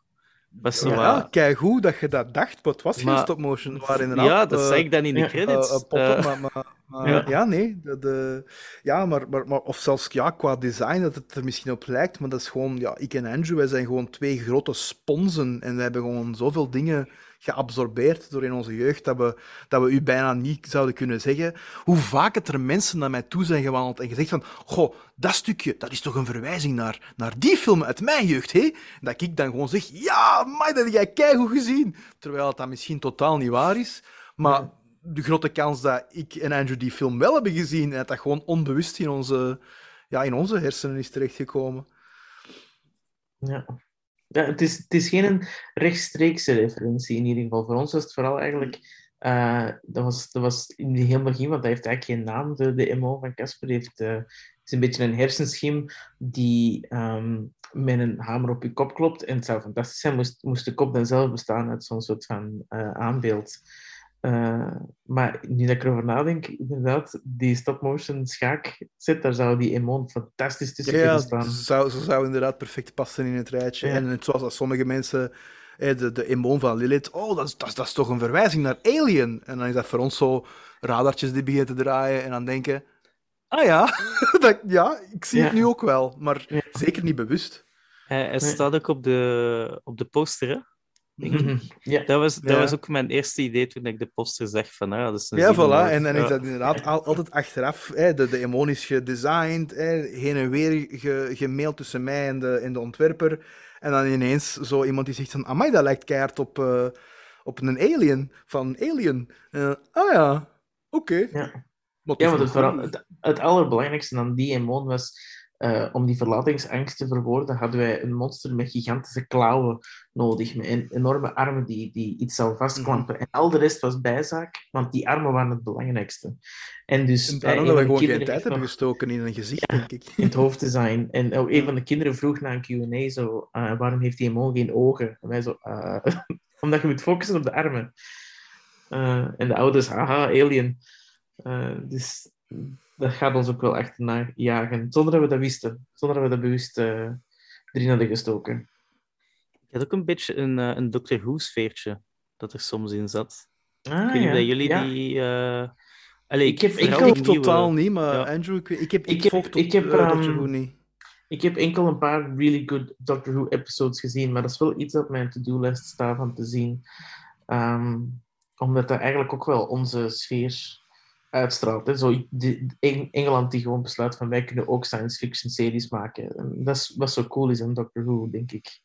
Was zo Ja, wat... kijk hoe dat je dat dacht, maar het was geen stop-motion. Ja, dat eh, zei ik dan in de credits. eh, eh, Eh, maar, maar, maar- Ja. ja. nee. De, de- ja, maar, maar, maar, of zelfs ja, qua design, dat het er misschien op lijkt, maar dat is gewoon, ja, ik en Andrew, wij zijn gewoon twee grote sponsen en we hebben gewoon zoveel dingen geabsorbeerd door in onze jeugd, dat we, dat we u bijna niet zouden kunnen zeggen. Hoe vaak het er mensen naar mij toe zijn gewandeld en gezegd van, goh, dat stukje, dat is toch een verwijzing naar, naar die film uit mijn jeugd, hè? Dat ik dan gewoon zeg, ja, maar dat heb jij keigoed gezien. Terwijl dat misschien totaal niet waar is. Maar de grote kans dat ik en Andrew die film wel hebben gezien en dat dat gewoon onbewust in onze, ja, in onze hersenen is terechtgekomen. Ja. Ja, het, is, het is geen rechtstreekse referentie in ieder geval. Voor ons was het vooral eigenlijk. eh, dat, was, dat was in het want hij heeft eigenlijk geen naam. De, de MO van Casper heeft. eh, is een beetje een hersenschim die ehm, met een hamer op je kop klopt. En het zou fantastisch zijn, moest, moest de kop dan zelf bestaan uit zo'n soort van eh, aanbeeld. Eh, maar nu dat ik erover nadenk, inderdaad, die stop-motion schaakzet, daar zou die Emon fantastisch tussen Ja, kunnen ja, staan. ze zou, ze zou inderdaad perfect passen in het rijtje. Ja. En het, zoals dat sommige mensen, eh, de, de emoon van Lilith, oh, dat is, dat, is, dat is toch een verwijzing naar Alien. En dan is dat voor ons zo radartjes die beginnen te draaien en dan denken, ah ja, dat, ja ik zie het nu ook wel, maar Ja. zeker niet bewust. hij staat ook op de, op de poster, hè? Denk ik. Mhm. Ja. Dat was, dat Ja. was ook mijn eerste idee toen ik de poster zag van, ah, dat is een Ja, voilà. En dan is dat inderdaad al- altijd achteraf. Hè, de, de emon is gedesigned, hè, heen en weer ge, gemaild tussen mij en de, en de ontwerper. En dan ineens zo iemand die zegt van, amai, dat lijkt keihard op, eh, op een alien, van Alien. En, ah ja, oké. Ja. Maar Ja, het, het allerbelangrijkste aan die emon was, eh, om die verlatingsangst te verwoorden, hadden wij een monster met gigantische klauwen nodig, met en- enorme armen die, die iets zou vastklampen. Mhm. En al de rest was bijzaak, want die armen waren het belangrijkste. En dus En eh, daarom dat we gewoon geen tijd hebben gestoken in een gezicht, denk ik. in het hoofddesign. En ook een van de kinderen vroeg na een Q&A zo, eh, waarom heeft die emon geen ogen? En wij zo, eh, omdat je moet focussen op de armen. Eh, en de ouders, haha, alien. Eh, dus dat gaat ons ook wel achterna jagen, zonder dat we dat wisten. Zonder dat we dat bewust eh, erin hadden gestoken. Ik had ook een beetje een, eh, een Doctor Who-sfeertje dat er soms in zat. Ah, ik weet niet ja. jullie Ja. die... eh Allee, Ik heb- ik die Ik nieuwe- totaal niet, maar Ja. Andrew, ik, ik heb, ik, Ik heb- volg tot, ik heb, Doctor ehm, Who niet. Ik heb enkel een paar really good Doctor Who episodes gezien, maar dat is wel iets op mijn to-do-list staat van te zien. Ehm, omdat dat eigenlijk ook wel onze sfeer uitstraalt. Hè. Zo, de, Eng- Engeland die gewoon besluit van wij kunnen ook science fiction series maken. En dat is wat zo cool is aan Doctor Who, denk ik.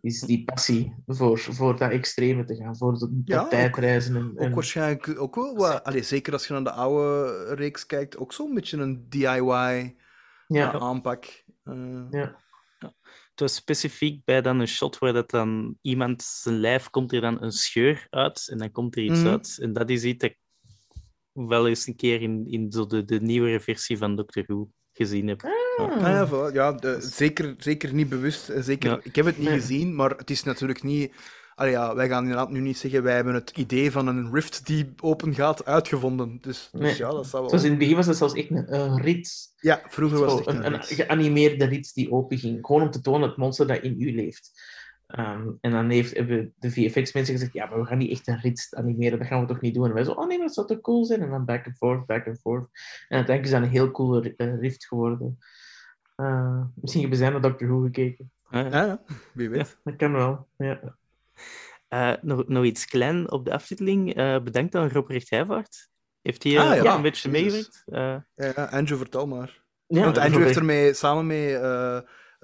Is die passie voor, voor dat extreme te gaan, voor dat, dat Ja, ook- tijdreizen. En, Ook waarschijnlijk ook wel wat, allee, zeker als je naar de oude reeks kijkt, ook zo'n beetje een DIY ja, eh, aanpak. Eh, ja. Het was specifiek bij dan een shot waar dat dan iemand zijn lijf komt er dan een scheur uit en dan komt er iets Mhm. uit. En dat is iets dat ik wel eens een keer in, in zo de, de nieuwere versie van Doctor Who gezien heb. Ah. Ah ja, voilà. ja de- zeker, zeker niet bewust. en Zeker, Ja. Ik heb het niet Nee. gezien, maar het is natuurlijk niet... Allee, ja, wij gaan inderdaad nu niet zeggen, wij hebben het idee van een rift die open gaat uitgevonden. Dus, dus Nee. ja, dat zou wel... Zoals in het begin was het zelfs echt een, een rits. Ja, vroeger was het echt een, een geanimeerde rits die open ging. Gewoon om te tonen het monster dat in u leeft. Ehm, en dan heeft, hebben de VFX-mensen gezegd: Ja, maar we gaan niet echt een rits animeren, dat gaan we toch niet doen? En wij zo: Oh nee, maar dat zou toch cool zijn? En dan back and forth, back and forth. En uiteindelijk is dat een heel coole eh, rift geworden. Eh, misschien hebben zij naar Doctor Who gekeken. Ja, ja, wie weet. Dat kan wel. Ja. eh, nog, nog iets klein op de aftiteling. Eh, bedankt aan Robert Heijvaart. Heeft hij Ah, ja. een beetje Jezus. meegewerkt? Eh, Ja, ja, Andrew, vertel maar. Ja, Want Andrew heeft ermee, samen met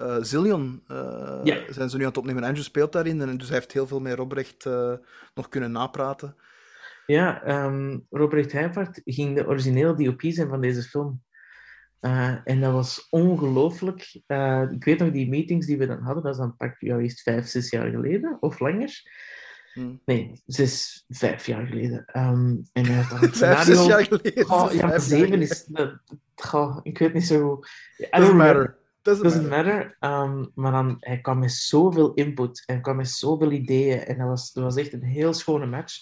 eh Zillion, eh, Ja. zijn ze nu aan het opnemen. Andrew speelt daarin, en dus hij heeft heel veel met Robrecht eh, nog kunnen napraten. Ja, ehm, Robert Heijvaart ging de originele DOP zijn van deze film. En dat was ongelooflijk. Ik weet nog die meetings die we dan hadden, dat is dan pak jou eerst vijf, zes jaar geleden of langer. Hm. Nee, zes, vijf jaar geleden. Ehm, en hij had dan het Vijf, scenario... zes jaar geleden. Goh, ja, zeven is... dat- goh, ik weet niet zo goed. I Doesn't don't remember. matter. Doesn't Doesn't matter. matter. Ehm, maar dan, hij kwam met zoveel input en kwam met zoveel ideeën. En dat was, dat was echt een heel schone match.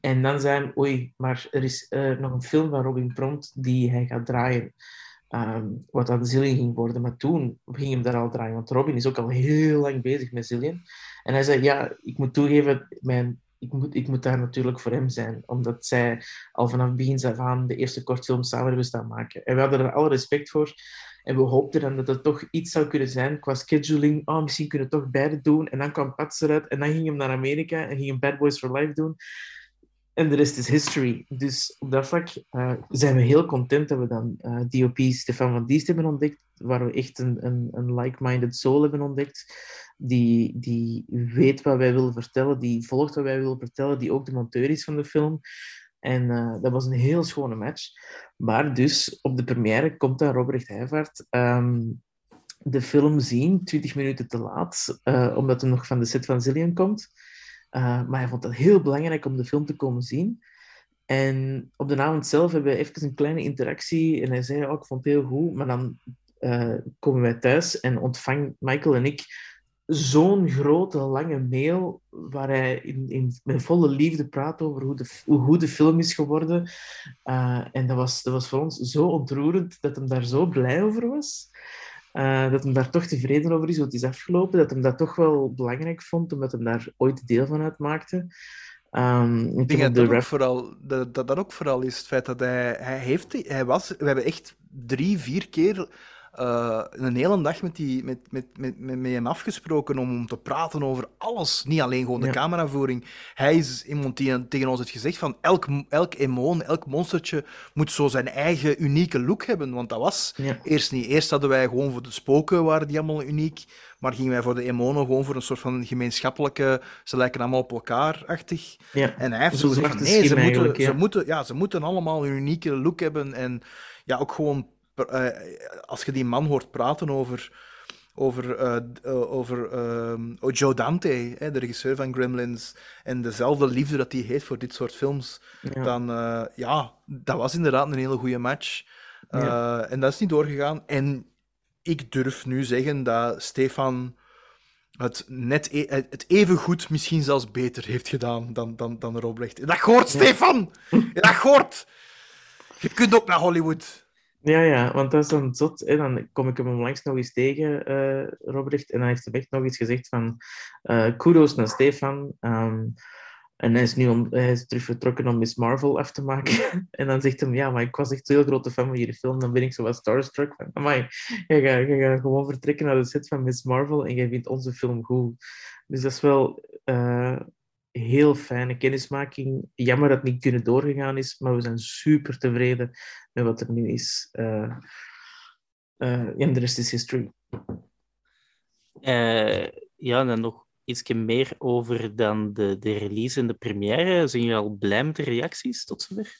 En dan zei hij, oei, maar er is eh, nog een film van Robin Prompt die hij gaat draaien. Ehm, wat dan Zillion ging worden. Maar toen ging hem daar al draaien. Want Robin is ook al heel lang bezig met Zillion. En hij zei, ja, ik moet toegeven, mijn, ik, moet, ik moet daar natuurlijk voor hem zijn. Omdat zij al vanaf begin af aan de eerste kortfilm samen hebben staan maken. En we hadden er alle respect voor. En we hoopten dan dat het toch iets zou kunnen zijn qua scheduling. Oh, misschien kunnen we toch beide doen. En dan kwam Pats eruit. En dan ging hem naar Amerika en ging hem Bad Boys for Life doen. En de rest is history. Dus op dat vlak eh, zijn we heel content dat we dan eh, DOP Stefan van Diest hebben ontdekt. Waar we echt een, een, een like-minded soul hebben ontdekt. Die, die weet wat wij willen vertellen. Die volgt wat wij willen vertellen. Die ook de monteur is van de film. En eh, dat was een heel schone match. Maar dus op de première komt dan Robert Heijvaart ehm, de film zien, 20 minuten te laat, eh, omdat hij nog van de set van Zillion komt. Uh, maar hij vond het heel belangrijk om de film te komen zien. En op de avond zelf hebben we even een kleine interactie. En hij zei, oh, ik vond het heel goed. Maar dan komen wij thuis en ontvangt Michael en ik zo'n grote, lange mail waar hij in, in, met volle liefde praat over hoe de, hoe goed de film is geworden. Uh, en dat was, dat was voor ons zo ontroerend dat hem daar zo blij over was. Uh, dat hem daar toch tevreden over is, hoe het is afgelopen. Dat hem dat toch wel belangrijk vond, omdat hij daar ooit deel van uitmaakte. Um, ik denk dat dat, ook vooral, dat, dat dat ook vooral is het feit dat hij, hij heeft... Hij was, we hebben echt drie, vier keer uh, een hele dag met, die, met, met, met, met, met hem afgesproken om, om te praten over alles. Niet alleen gewoon de ja. cameravoering. Hij is iemand die tegen ons heeft gezegd van elk, elk emoon, elk monstertje moet zo zijn eigen unieke look hebben. Want dat was ja. eerst niet. Eerst hadden wij gewoon voor de spoken, waren die allemaal uniek. Maar gingen wij voor de emonen gewoon voor een soort van gemeenschappelijke... Ze lijken allemaal op elkaar-achtig. Ja. En hij heeft zo gezegd nee, ze moeten, ze, moeten, ja, ze moeten allemaal een unieke look hebben. En ja, ook gewoon uh, als je die man hoort praten over, over, uh, uh, over Joe Dante, hè, de regisseur van Gremlins, en dezelfde liefde dat hij heeft voor dit soort films, ja. dan ja, dat was inderdaad een hele goede match. Ja. En dat is niet doorgegaan. En ik durf nu zeggen dat Stefan het net e het even goed, misschien zelfs beter heeft gedaan dan, dan, dan Robrecht. Dat hoort, ja. Stefan! Dat hoort! Je kunt ook naar Hollywood. Ja, ja, want dat is dan zot. Hè? Dan kom ik hem langs nog eens tegen, uh, Robrecht. En dan heeft hij echt nog iets gezegd van uh, kudos naar Stefan. Um, en hij is nu om, hij is terug vertrokken om Miss Marvel af te maken. en dan zegt hij, ja, maar ik was echt een heel grote fan van jullie film. Dan ben ik zo wat starstruck van, amai, jij gaat, jij gaat gewoon vertrekken naar de set van Miss Marvel en jij vindt onze film goed. Dus dat is wel uh, heel fijne kennismaking. Jammer dat het niet kunnen doorgegaan is, maar we zijn super tevreden met wat er nu is. Uh, uh, en de rest is history. Uh, ja, en dan nog iets meer over dan de, de release en de première. Zijn jullie al blij met de reacties tot zover?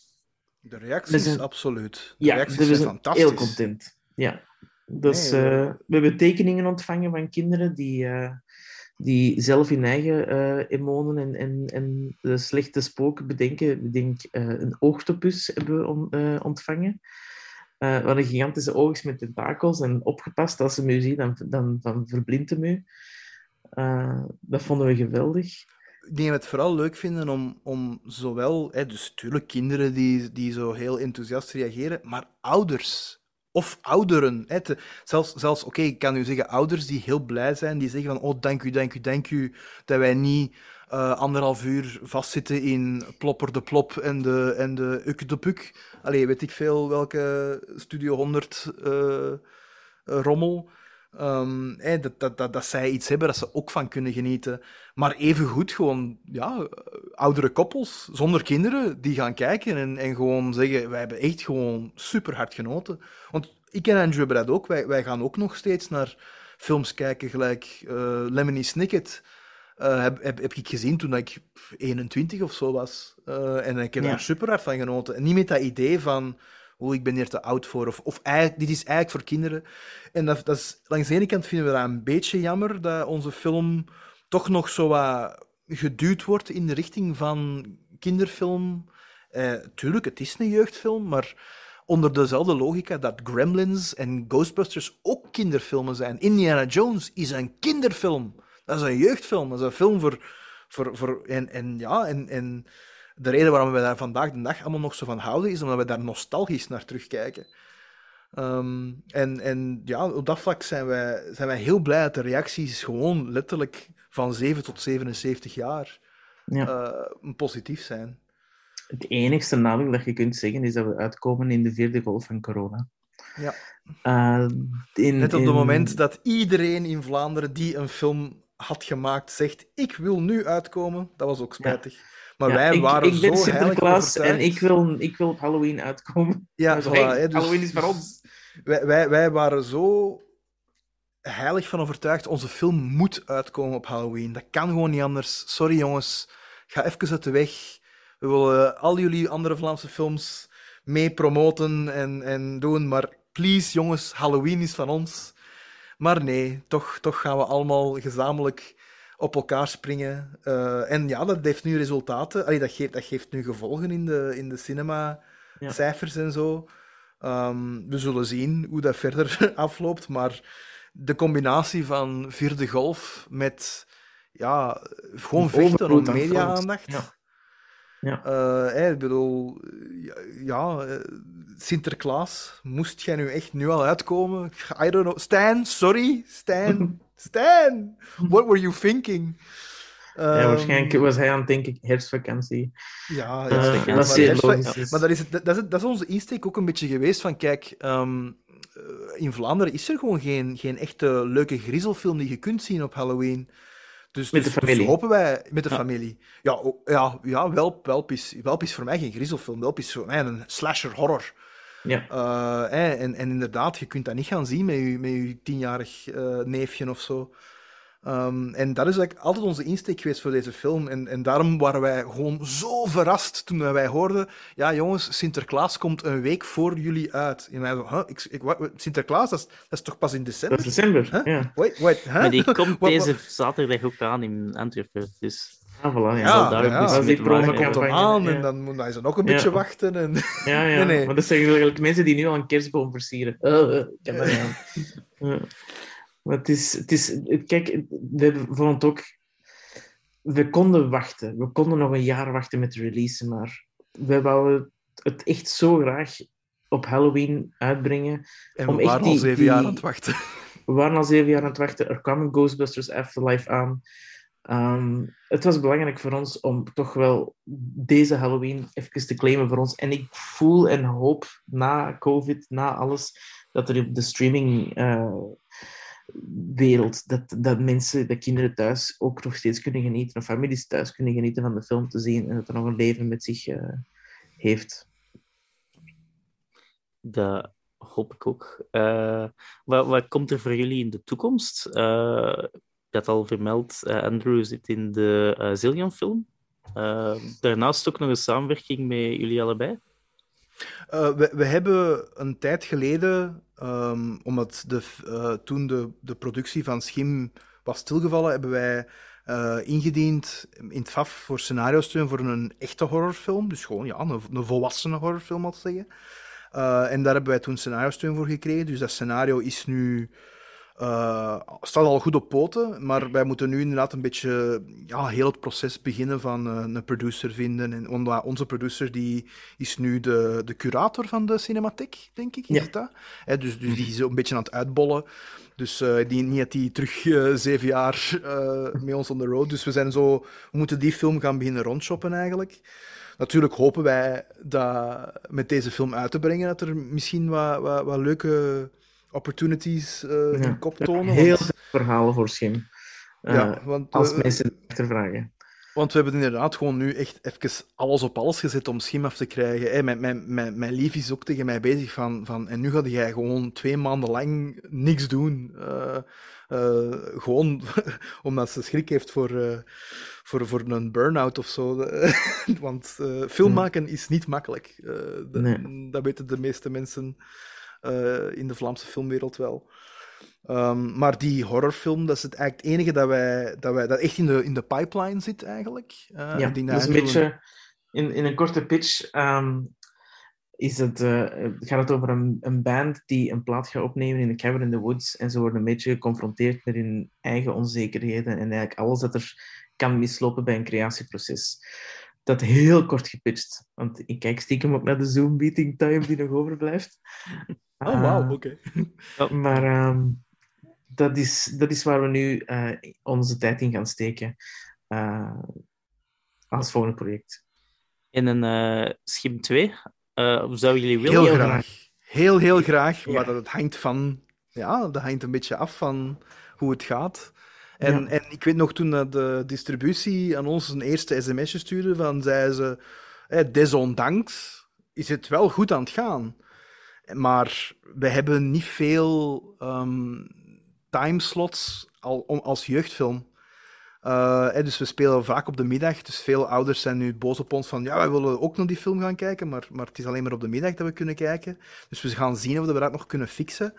De reacties, zijn... absoluut. De ja, reacties zijn zijn fantastisch. heel content. Ja. Dus, nee, we hebben tekeningen ontvangen van kinderen die die zelf hun eigen uh, emonen en, en, en de slechte spoken bedenken. Ik denk uh, een oogtopus hebben we uh, ontvangen. Wat een gigantische oog is met tentakels en opgepast. Als ze me zien, dan, dan, dan verblindt hem u. dat vonden we geweldig. Ik denk dat we het vooral leuk vinden om, om zowel, hè, dus kinderen die, die zo heel enthousiast reageren, maar ouders of ouderen. Hè, zelfs, zelfs oké, ik kan u zeggen, ouders die heel blij zijn, die zeggen van, oh, dank u, dank u, dank u, dat wij niet uh, anderhalf uur vastzitten in Plopper de Plop en de, en de Uk de Puk. Allee, weet ik veel welke Studio 100 uh, uh, rommel. Um, hey, dat, dat, dat, dat zij iets hebben dat ze ook van kunnen genieten. Maar evengoed gewoon, ja, oudere koppels zonder kinderen die gaan kijken en, en gewoon zeggen: Wij hebben echt gewoon super hard genoten. Want ik en Andrew Brad ook, wij, wij gaan ook nog steeds naar films kijken, gelijk uh, Lemony Snicket. Uh, heb, heb, heb ik gezien toen ik 21 of zo was. Uh, en ik heb ja. daar super hard van genoten. En niet met dat idee van oh, ik ben hier te oud voor. Of, of dit is eigenlijk voor kinderen. En dat, dat is, langs de ene kant vinden we dat een beetje jammer, dat onze film toch nog zo wat geduwd wordt in de richting van kinderfilm. Eh, tuurlijk, het is een jeugdfilm, maar onder dezelfde logica dat Gremlins en Ghostbusters ook kinderfilmen zijn. Indiana Jones is een kinderfilm. Dat is een jeugdfilm. Dat is een film voor... voor, voor en, en ja, en, en de reden waarom we daar vandaag de dag allemaal nog zo van houden, is omdat we daar nostalgisch naar terugkijken. Ehm, en, en ja, op dat vlak zijn wij, zijn wij heel blij dat de reacties gewoon letterlijk van 7 tot 77 jaar Ja. eh, positief zijn. Het enigste nadeel dat je kunt zeggen is dat we uitkomen in de vierde golf van corona. Ja. Eh, in, Net op het in- moment dat iedereen in Vlaanderen die een film had gemaakt zegt: Ik wil nu uitkomen, dat was ook spijtig. Maar Ja, wij ik, waren ik ben zo heilig Sinterklaas en ik wil, ik wil op Halloween uitkomen. Ja, voilà, hey, dus- Halloween is voor ons. Wij, wij, wij waren zo heilig van overtuigd. Onze film moet uitkomen op Halloween. Dat kan gewoon niet anders. Sorry jongens, ga even uit de weg. We willen al jullie andere Vlaamse films mee promoten en, en doen. Maar please jongens, Halloween is van ons. Maar nee, toch, toch gaan we allemaal gezamenlijk op elkaar springen. Eh, en ja, dat heeft nu resultaten. Allee, dat, geeft, dat geeft nu gevolgen in de, in de cinema-cijfers en zo. Ehm, we zullen zien hoe dat verder afloopt. Maar de combinatie van vierde golf met ja, gewoon vechten om media-aandacht. Ja. Eh, ik bedoel, ja, ja, eh, Sinterklaas, moest jij nu echt nu al uitkomen? I don't know. Stan, sorry, Stan, Stan, what were you thinking? ja, Ehm, waarschijnlijk was hij aan het denken herfstvakantie. Ja, Eh, ja, dat maar, dat is- maar dat is, het- dat, is, dat is onze insteek ook een beetje geweest van, kijk, ehm, eh, in Vlaanderen is er gewoon geen, geen echte leuke griezelfilm die je kunt zien op Halloween. Dus, Met de dus- dus familie. hopen wij met de Ja. familie. Ja, ja, ja Welp, Welp, is, Welp is voor mij geen griezelfilm. Welp is voor mij een slasher horror. Ja. Eh, en, en inderdaad, je kunt dat niet gaan zien met je, met je tienjarig eh, neefje of zo. Ehm, en dat is eigenlijk altijd onze insteek geweest voor deze film. En, en daarom waren wij gewoon zo verrast toen wij hoorden: ja, jongens, Sinterklaas komt een week voor jullie uit. En wij zo, huh? ik, ik, wat- Sinterklaas, dat is, dat is toch pas in december? Dat is december. Huh? Ja. Wait, wait, huh? Maar die komt Wat- wat- deze zaterdag ook aan in Antwerpen. Dus Ah, voilà, ja. Ja, daar die komt hem aan en dan moet hij ze nog een Ja. beetje wachten. En... Ja, ja. Nee, nee. Maar dat zijn eigenlijk mensen die nu al een kerstboom versieren. Oh, eh, ik kan dat niet aan. Maar het is, het is... Kijk, we vonden het ook... We konden wachten. We konden nog een jaar wachten met de release, maar we wouden het echt zo graag op Halloween uitbrengen. En Om we echt waren al zeven die- jaar aan het wachten. We waren al zeven jaar aan het wachten. Er kwam een Ghostbusters Afterlife aan. Ehm, het was belangrijk voor ons om toch wel deze Halloween even te claimen voor ons. En ik voel en hoop na COVID, na alles, dat er op de streaming eh, wereld, dat, dat mensen, dat kinderen thuis ook nog steeds kunnen genieten, of families thuis kunnen genieten van de film te zien en dat er nog een leven met zich eh, heeft. Dat hoop ik ook. Eh, wat, wat komt er voor jullie in de toekomst? Eh dat al vermeld, eh, Andrew zit in de Zillion-film. Daarnaast ook nog een samenwerking met jullie allebei. Eh, we, we hebben een tijd geleden, ehm, omdat de, eh, toen de, de productie van Schim was stilgevallen, hebben wij eh, ingediend in het FAF voor scenario-steun voor een echte horrorfilm. Dus gewoon ja, een, een volwassene horrorfilm, ik zeggen. En daar hebben wij toen scenario-steun voor gekregen. Dus dat scenario is nu. Eh, staat al goed op poten, maar wij moeten nu inderdaad een beetje ja, heel het proces beginnen van eh, een producer vinden. En on- onze producer die is nu de, de curator van de Cinematheek, denk ik. Is Ja. het dat? Hè, dus, dus die is een beetje aan het uitbollen. Dus eh, die, niet dat die terug zeven jaar met ons on the road. Dus we zijn zo, we moeten die film gaan beginnen rondshoppen eigenlijk. Natuurlijk hopen wij dat met deze film uit te brengen, dat er misschien wat, wat, wat leuke opportunities Ja. in kop tonen. Heel want- veel verhalen voor Schim. Eh, ja, want, als mensen achtervragen. want we hebben inderdaad gewoon nu echt even alles op alles gezet om schim af te krijgen. Mijn, mijn, mijn, mijn lief is ook tegen mij bezig van, van... En nu ga jij gewoon twee maanden lang niks doen. Eh, gewoon omdat ze schrik heeft voor, voor, voor een burn-out of zo. Want film maken is niet makkelijk. Nee. dat weten de meeste mensen eh, in de Vlaamse filmwereld wel. Ehm, maar die horrorfilm, dat is het eigenlijk het enige dat wij, dat wij dat echt in de, in de pipeline zit eigenlijk. Eh, ja, denk dat is een beetje in, in een korte pitch. ehm, is het, eh, gaat het over een, een band die een plaat gaat opnemen in een cabin in the woods. En ze worden een beetje geconfronteerd met hun eigen onzekerheden en eigenlijk alles dat er kan mislopen bij een creatieproces. Dat heel kort gepitcht, want ik kijk stiekem ook naar de Zoom-meeting time die nog overblijft. Oh, wauw, Ah, oké. maar ehm, dat, is, dat is waar we nu eh, onze tijd in gaan steken eh, als volgende project. In een eh, Schim 2, eh zouden jullie willen? Heel graag. Heel, heel graag. Ja. Maar dat het hangt van... Ja, dat hangt een beetje af van hoe het gaat. En, Ja. en ik weet nog toen dat de distributie aan ons een eerste sms'je stuurde, van zeiden ze, desondanks is het wel goed aan het gaan. Maar we hebben niet veel ehm timeslots al, om, als jeugdfilm. Eh, hè, dus we spelen vaak op de middag. Dus veel ouders zijn nu boos op ons van ja, wij willen ook naar die film gaan kijken, maar, maar het is alleen maar op de middag dat we kunnen kijken. Dus we gaan zien of we dat nog kunnen fixen.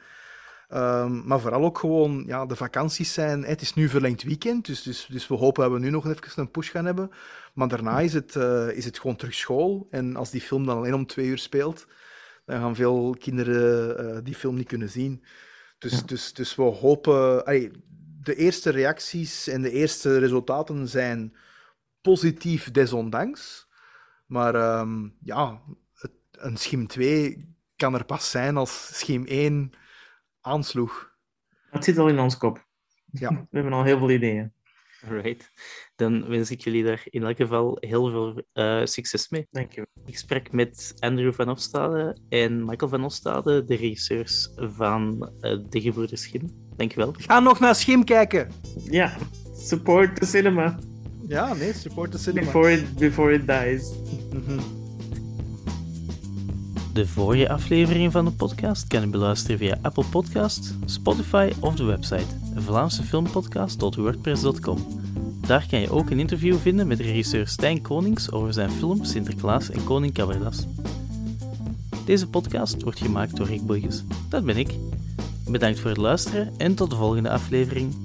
Ehm, maar vooral ook gewoon, ja, de vakanties zijn... Het is nu verlengd weekend, dus, dus, dus we hopen dat we nu nog even een push gaan hebben. Maar daarna is het, eh, is het gewoon terug school. En als die film dan alleen om twee uur speelt, dan gaan veel kinderen eh, die film niet kunnen zien. Dus, Ja. dus, dus we hopen... allee, de eerste reacties en de eerste resultaten zijn positief desondanks. Maar ehm, ja, het, een schim 2 kan er pas zijn als schim 1 aansloeg. Het zit al in ons kop. Ja. We hebben al heel veel ideeën. Alright. Dan wens ik jullie daar in elk geval heel veel eh, succes mee. Dank je. Ik sprak met Andrew van Hofstade en Michael van Hofstade, de regisseurs van eh, De Gebroeders Schim. Dankjewel. Ga nog naar schim kijken! Ja, support the cinema Ja, nee, support the cinema. before it, before it dies. Mhm. De vorige afleveringen van de podcast kan je beluisteren via Apple Podcast, Spotify of de website vlaamsefilmpodcast.wordpress.com. Daar kan je ook een interview vinden met regisseur Stijn Konings over zijn film Sinterklaas en Koning Cabberdas. Deze podcast wordt gemaakt door Rick Boyges. Dat ben ik. Bedankt voor het luisteren en tot de volgende aflevering.